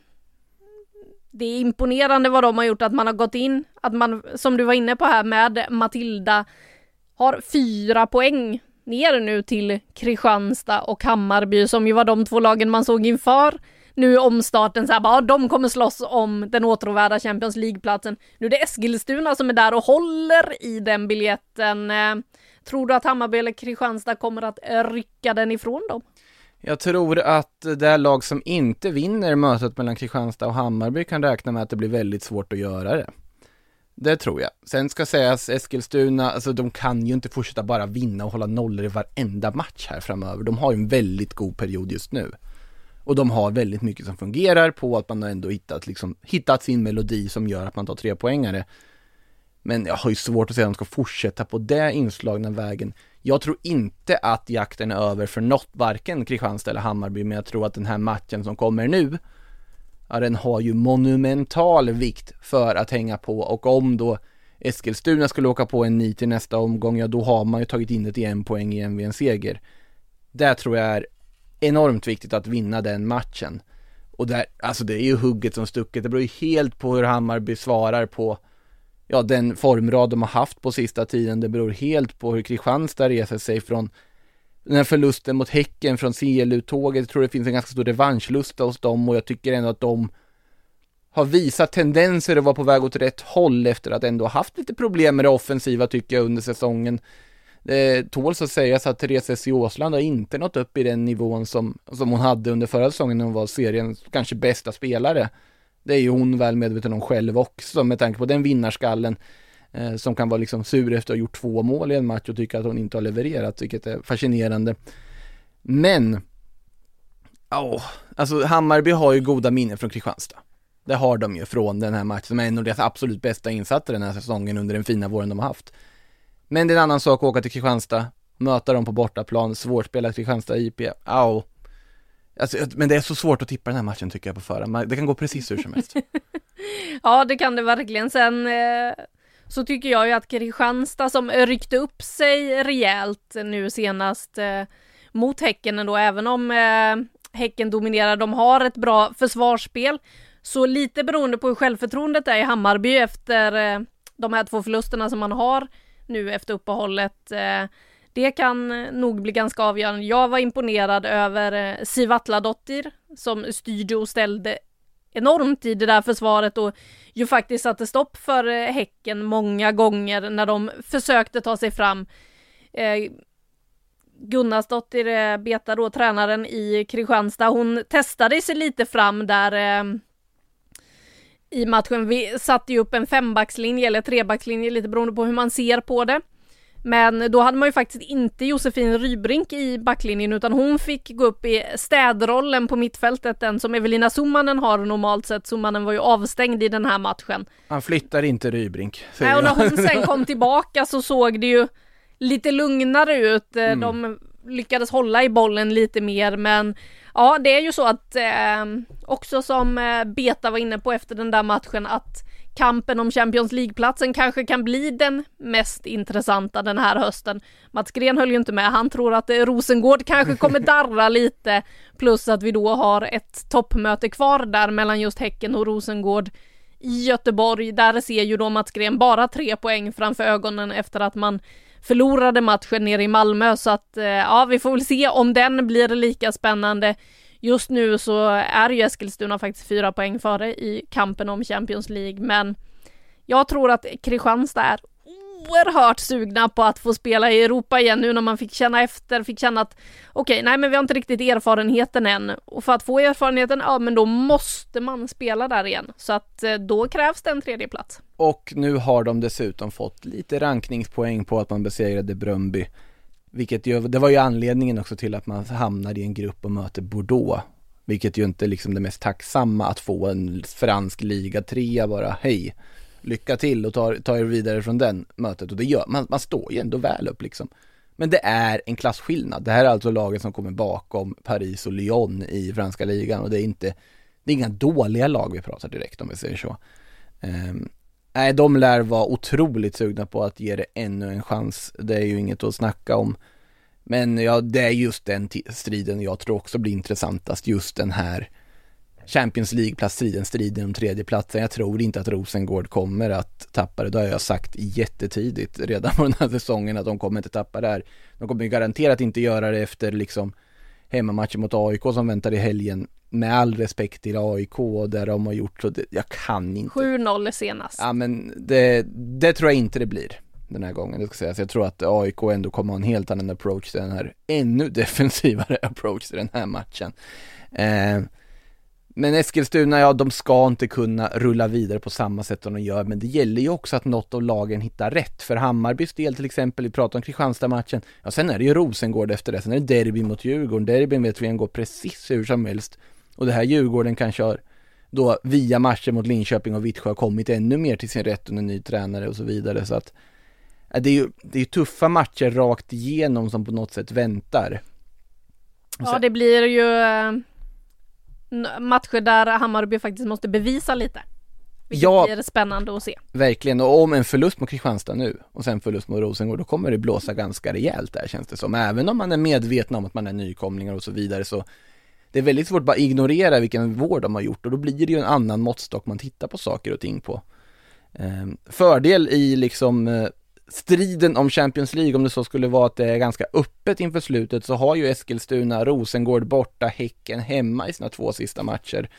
det är imponerande vad de har gjort, att man har gått in, att man, som du var inne på här med Matilda, har fyra poäng ner nu till Kristianstad och Hammarby som ju var de två lagen man såg inför nu omstarten så här, bara, de kommer slåss om den åtråvärda Champions League-platsen. Nu är det Eskilstuna som är där och håller i den biljetten. Eh, tror du att Hammarby eller Kristianstad kommer att rycka den ifrån dem? Jag tror att det lag som inte vinner mötet mellan Kristianstad och Hammarby kan räkna med att det blir väldigt svårt att göra det. Det tror jag. Sen ska sägas Eskilstuna, alltså de kan ju inte fortsätta bara vinna och hålla nollor i varenda match här framöver. De har ju en väldigt god period just nu. Och de har väldigt mycket som fungerar på att man har ändå hittat, liksom, hittat sin melodi som gör att man tar tre poängare. Men jag har ju svårt att säga att de ska fortsätta på det inslagna vägen. Jag tror inte att jakten är över för något, varken Kristianstad eller Hammarby, men jag tror att den här matchen som kommer nu, ja, den har ju monumental vikt för att hänga på och om då Eskilstuna skulle åka på en nit i nästa omgång, ja då har man ju tagit in ett i en poäng igen vid en seger. Det tror jag är enormt viktigt att vinna den matchen. Och där, alltså det är ju hugget som stucket, det beror ju helt på hur Hammarby svarar på ja, den formrad de har haft på sista tiden. Det beror helt på hur Kristianstad reser sig från den här förlusten mot Häcken från CLU-tåget. Jag tror det finns en ganska stor revanschlusta hos dem och jag tycker ändå att de har visat tendenser att vara på väg åt rätt håll efter att ändå haft lite problem med det offensiva tycker jag under säsongen. Det tåls att sägas att Therese S. Åsland har inte nått upp i den nivån som, som hon hade under förra säsongen när hon var seriens kanske bästa spelare. Det är ju hon väl medveten om själv också med tanke på den vinnarskallen eh, som kan vara liksom sur efter att ha gjort två mål i en match och tycka att hon inte har levererat, vilket är fascinerande. Men, ja, oh, alltså Hammarby har ju goda minnen från Kristianstad. Det har de ju från den här matchen, som är en av deras absolut bästa insatser den här säsongen under den fina våren de har haft. Men det är en annan sak att åka till Kristianstad, möta dem på bortaplan, svårspelat Kristianstad IP, au. Alltså, men det är så svårt att tippa den här matchen tycker jag på förhand. Det kan gå precis hur som helst. ja, det kan det verkligen. Sen eh, så tycker jag ju att Kristianstad som ryckte upp sig rejält nu senast eh, mot Häcken ändå, även om eh, Häcken dominerar, de har ett bra försvarsspel. Så lite beroende på hur självförtroendet är i Hammarby efter eh, de här två förlusterna som man har nu efter uppehållet. Eh, det kan eh, nog bli ganska avgörande. Jag var imponerad över eh, Siv Atladottir som styrde och ställde enormt i det där försvaret och ju faktiskt satte stopp för eh, Häcken många gånger när de försökte ta sig fram. Eh, Gunnarsdottir, Beta då, tränaren i Kristianstad, hon testade sig lite fram där eh, i matchen. Vi satte ju upp en fembackslinje eller trebackslinje lite beroende på hur man ser på det. Men då hade man ju faktiskt inte Josefin Rybrink i backlinjen utan hon fick gå upp i städrollen på mittfältet, den som Evelina Summanen har normalt sett. Summanen var ju avstängd i den här matchen. Han flyttar inte Rybrink. Nej, och när hon sen kom tillbaka så såg det ju lite lugnare ut. Mm. De lyckades hålla i bollen lite mer men ja det är ju så att eh, också som eh, Beta var inne på efter den där matchen att kampen om Champions League-platsen kanske kan bli den mest intressanta den här hösten. Mats Gren höll ju inte med, han tror att Rosengård kanske kommer darra lite, plus att vi då har ett toppmöte kvar där mellan just Häcken och Rosengård i Göteborg. Där ser ju då Mats Gren bara tre poäng framför ögonen efter att man förlorade matchen nere i Malmö, så att eh, ja, vi får väl se om den blir lika spännande. Just nu så är ju Eskilstuna faktiskt fyra poäng före i kampen om Champions League, men jag tror att Kristianstad är oerhört sugna på att få spela i Europa igen nu när man fick känna efter, fick känna att okej, okay, nej men vi har inte riktigt erfarenheten än. Och för att få erfarenheten, ja men då måste man spela där igen. Så att eh, då krävs det en tredje plats. Och nu har de dessutom fått lite rankningspoäng på att man besegrade Bröndby. Vilket ju, det var ju anledningen också till att man hamnar i en grupp och möter Bordeaux. Vilket ju inte är liksom det mest tacksamma att få en fransk liga trea bara, hej, lycka till och ta, ta er vidare från den mötet. Och det gör man, man står ju ändå väl upp liksom. Men det är en klassskillnad. Det här är alltså laget som kommer bakom Paris och Lyon i franska ligan och det är inte, det är inga dåliga lag vi pratar direkt om vi säger så. Um, nej, de lär vara otroligt sugna på att ge det ännu en chans. Det är ju inget att snacka om. Men ja, det är just den striden jag tror också blir intressantast, just den här Champions League-platsstriden, striden striden om tredjeplatsen. Jag tror inte att Rosengård kommer att tappa det. Det har jag sagt jättetidigt redan på den här säsongen att de kommer inte tappa det här. De kommer garanterat inte göra det efter liksom hemmamatchen mot AIK som väntar i helgen. Med all respekt till AIK och där de har gjort så, det, jag kan inte. 7-0 senast. Ja men det, det tror jag inte det blir den här gången, det ska sägas. Jag tror att AIK ändå kommer ha en helt annan approach till den här, ännu defensivare approach till den här matchen. Eh, men Eskilstuna, ja de ska inte kunna rulla vidare på samma sätt som de gör, men det gäller ju också att något av lagen hittar rätt. För Hammarbys del till exempel, vi pratar om Kristianstad-matchen, ja sen är det ju Rosengård efter det, sen är det derby mot Djurgården, derbyn vet vi kan gå precis hur som helst. Och det här Djurgården kanske har då via matchen mot Linköping och Vittsjö kommit ännu mer till sin rätt under ny tränare och så vidare så att det är ju det är tuffa matcher rakt igenom som på något sätt väntar. Ja det blir ju eh, matcher där Hammarby faktiskt måste bevisa lite. Vilket ja, blir spännande att se. Verkligen, och om en förlust mot Kristianstad nu och sen förlust mot Rosengård, då kommer det blåsa ganska rejält där känns det som. Även om man är medveten om att man är nykomlingar och så vidare så det är väldigt svårt att bara ignorera vilken vård de har gjort och då blir det ju en annan måttstock man tittar på saker och ting på. Ehm, fördel i liksom eh, striden om Champions League, om det så skulle vara att det är ganska öppet inför slutet, så har ju Eskilstuna Rosengård borta, Häcken hemma i sina två sista matcher.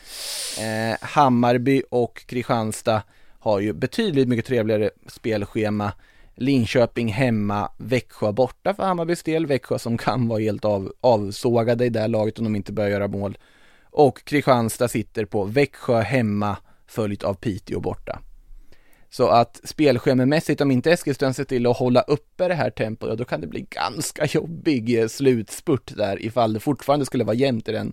Eh, Hammarby och Kristianstad har ju betydligt mycket trevligare spelschema. Linköping hemma, Växjö borta för Hammarbys del, Växjö som kan vara helt av, avsågade i det här laget om de inte börjar göra mål. Och Kristianstad sitter på Växjö hemma, följt av Piteå borta. Så att spelschememässigt, om inte Eskilstuna ser till att hålla uppe det här tempot, ja då kan det bli ganska jobbig eh, slutspurt där ifall det fortfarande skulle vara jämnt i den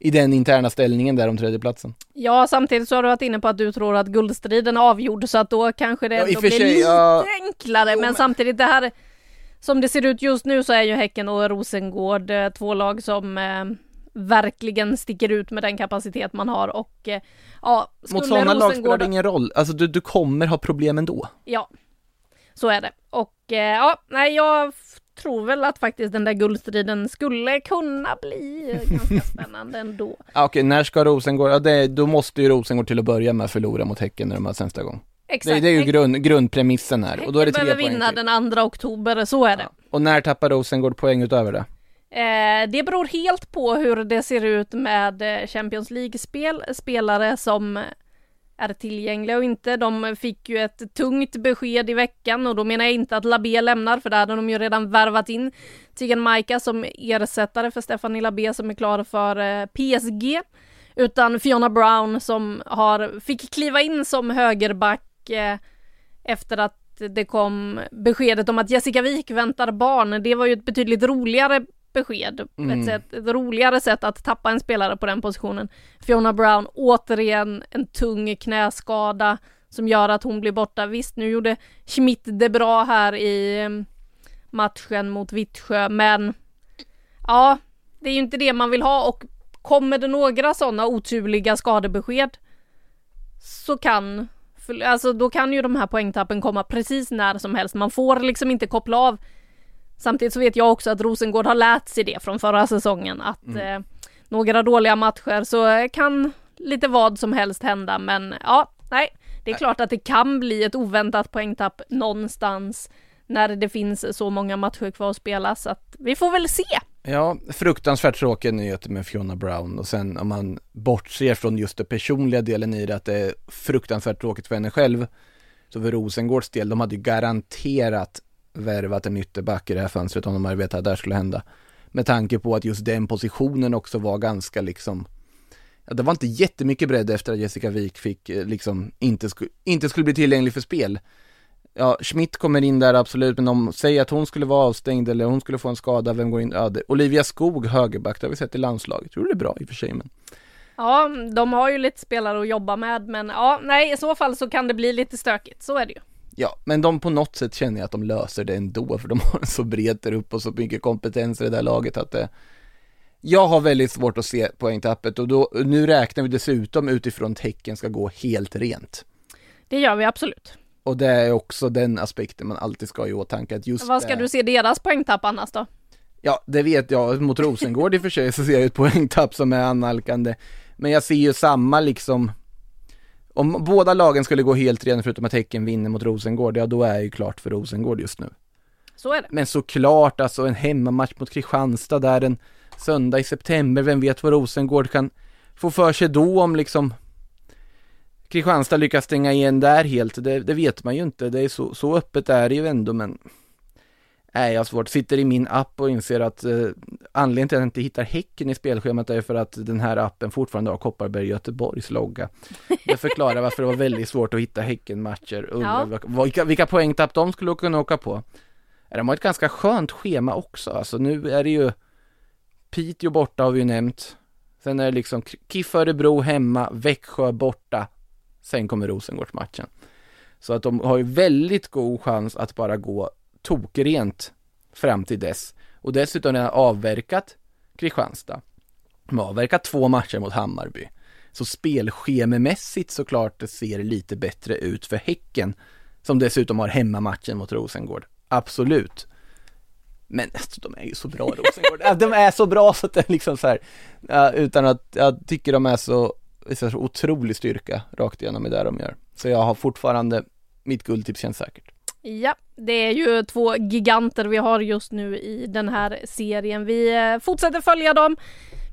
i den interna ställningen där om tredjeplatsen. Ja, samtidigt så har du varit inne på att du tror att guldstriden är avgjord så att då kanske det ändå ja, blir sig, lite ja... enklare. Jo, men, men samtidigt det här som det ser ut just nu så är ju Häcken och Rosengård eh, två lag som eh, verkligen sticker ut med den kapacitet man har och eh, ja, Mot sådana lag spelar det ingen roll, alltså du, du kommer ha problem ändå. Ja, så är det. Och eh, ja, nej jag tror väl att faktiskt den där guldstriden skulle kunna bli ganska spännande ändå. Ja, okej, när ska Rosengård, ja det, då måste ju Rosengård till att börja med förlora mot Häcken när de har nästa gång. Exakt. Det, det, är ju grund, grundpremissen här. Häcken och då är det tre behöver vinna till. den 2 oktober, så är det. Ja. Och när tappar Rosengård poäng utöver det? Eh, det beror helt på hur det ser ut med eh, Champions League-spel, spelare som är tillgängliga och inte. De fick ju ett tungt besked i veckan och då menar jag inte att Labé lämnar för där hade de ju redan värvat in Tigan Maika som ersättare för Stephanie Labé som är klar för eh, PSG. Utan Fiona Brown som har, fick kliva in som högerback eh, efter att det kom beskedet om att Jessica Wik väntar barn. Det var ju ett betydligt roligare besked. Mm. Ett, sätt, ett roligare sätt att tappa en spelare på den positionen. Fiona Brown, återigen en tung knäskada som gör att hon blir borta. Visst, nu gjorde Schmidt det bra här i mm, matchen mot Vittsjö, men ja, det är ju inte det man vill ha och kommer det några sådana oturliga skadebesked så kan Alltså då kan ju de här poängtappen komma precis när som helst. Man får liksom inte koppla av Samtidigt så vet jag också att Rosengård har lärt sig det från förra säsongen att mm. eh, några dåliga matcher så kan lite vad som helst hända men ja, nej, det är klart att det kan bli ett oväntat poängtapp någonstans när det finns så många matcher kvar att spela så att vi får väl se. Ja, fruktansvärt tråkiga nyheter med Fiona Brown och sen om man bortser från just den personliga delen i det att det är fruktansvärt tråkigt för henne själv så för Rosengårds del, de hade ju garanterat värvat en ytterback i det här fönstret om de hade vetat att det här skulle hända. Med tanke på att just den positionen också var ganska liksom ja, det var inte jättemycket bredd efter att Jessica Wik fick eh, liksom inte, sku, inte skulle bli tillgänglig för spel. Ja, Schmidt kommer in där absolut, men om, säg att hon skulle vara avstängd eller hon skulle få en skada, vem går in? Ja, det, Olivia Skog, högerback, det har vi sett i landslaget. Tror det är bra i och för sig, men Ja, de har ju lite spelare att jobba med, men ja, nej, i så fall så kan det bli lite stökigt, så är det ju. Ja, men de på något sätt känner jag att de löser det ändå, för de har en så bred upp och så mycket kompetens i det där laget att det jag har väldigt svårt att se poängtappet och då, nu räknar vi dessutom utifrån tecken ska gå helt rent. Det gör vi absolut. Och det är också den aspekten man alltid ska ha i åtanke att just Vad ska det... du se deras poängtapp annars då? Ja, det vet jag. Mot Rosengård i och för sig så ser jag ett poängtapp som är annalkande. Men jag ser ju samma liksom om båda lagen skulle gå helt rent förutom att Häcken vinner mot Rosengård, ja då är det ju klart för Rosengård just nu. Så är det. Men såklart alltså en hemmamatch mot Kristianstad där en söndag i september, vem vet vad Rosengård kan få för sig då om liksom Kristianstad lyckas stänga igen där helt, det, det vet man ju inte, det är så, så öppet är det ju ändå men Nej, jag svårt. Sitter i min app och inser att eh, anledningen till att jag inte hittar Häcken i spelschemat är för att den här appen fortfarande har Kopparberg Göteborgs logga. Det förklarar varför det var väldigt svårt att hitta Häcken-matcher. Undrar Ja. vilka, vilka poängtapp de skulle kunna åka på. De har ett ganska skönt schema också. Alltså nu är det ju Piteå borta har vi ju nämnt. Sen är det liksom KIF Örebro hemma, Växjö borta. Sen kommer Rosengårdsmatchen. Så att de har ju väldigt god chans att bara gå tokrent fram till dess. Och dessutom har avverkat Kristianstad. De har avverkat två matcher mot Hammarby. Så spelschememässigt såklart det ser lite bättre ut för Häcken. Som dessutom har hemmamatchen mot Rosengård. Absolut. Men alltså, de är ju så bra Rosengård. De är så bra så att det är liksom så här. utan att jag tycker de är så, så otrolig styrka rakt igenom i det de gör. Så jag har fortfarande, mitt guldtips känns säkert. Ja, det är ju två giganter vi har just nu i den här serien. Vi eh, fortsätter följa dem.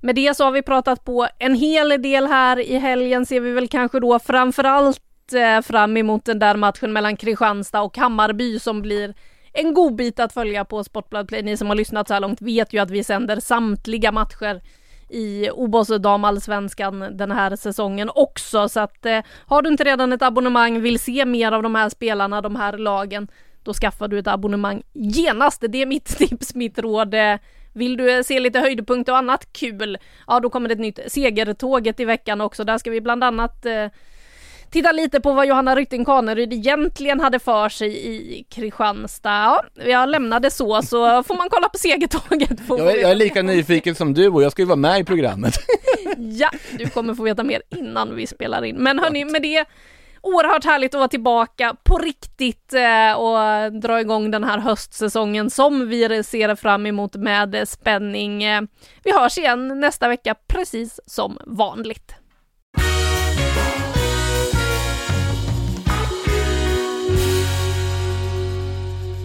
Med det så har vi pratat på en hel del här. I helgen ser vi väl kanske då framförallt eh, fram emot den där matchen mellan Kristianstad och Hammarby som blir en god bit att följa på Sportbladet Play. Ni som har lyssnat så här långt vet ju att vi sänder samtliga matcher i OBOS damallsvenskan den här säsongen också. Så att eh, har du inte redan ett abonnemang, vill se mer av de här spelarna, de här lagen, då skaffar du ett abonnemang genast. Det är mitt tips, mitt råd. Eh, vill du eh, se lite höjdpunkter och annat kul, ja då kommer det ett nytt segertåget i veckan också. Där ska vi bland annat eh, titta lite på vad Johanna Rytting Kaneryd egentligen hade för sig i Kristianstad. Ja, jag lämnade så, så får man kolla på segertåget. Jag är, jag är lika nyfiken som du och jag ska ju vara med i programmet. Ja, du kommer få veta mer innan vi spelar in. Men hörni, med det oerhört härligt att vara tillbaka på riktigt eh, och dra igång den här höstsäsongen som vi ser fram emot med spänning. Eh, Vi hörs igen nästa vecka precis som vanligt.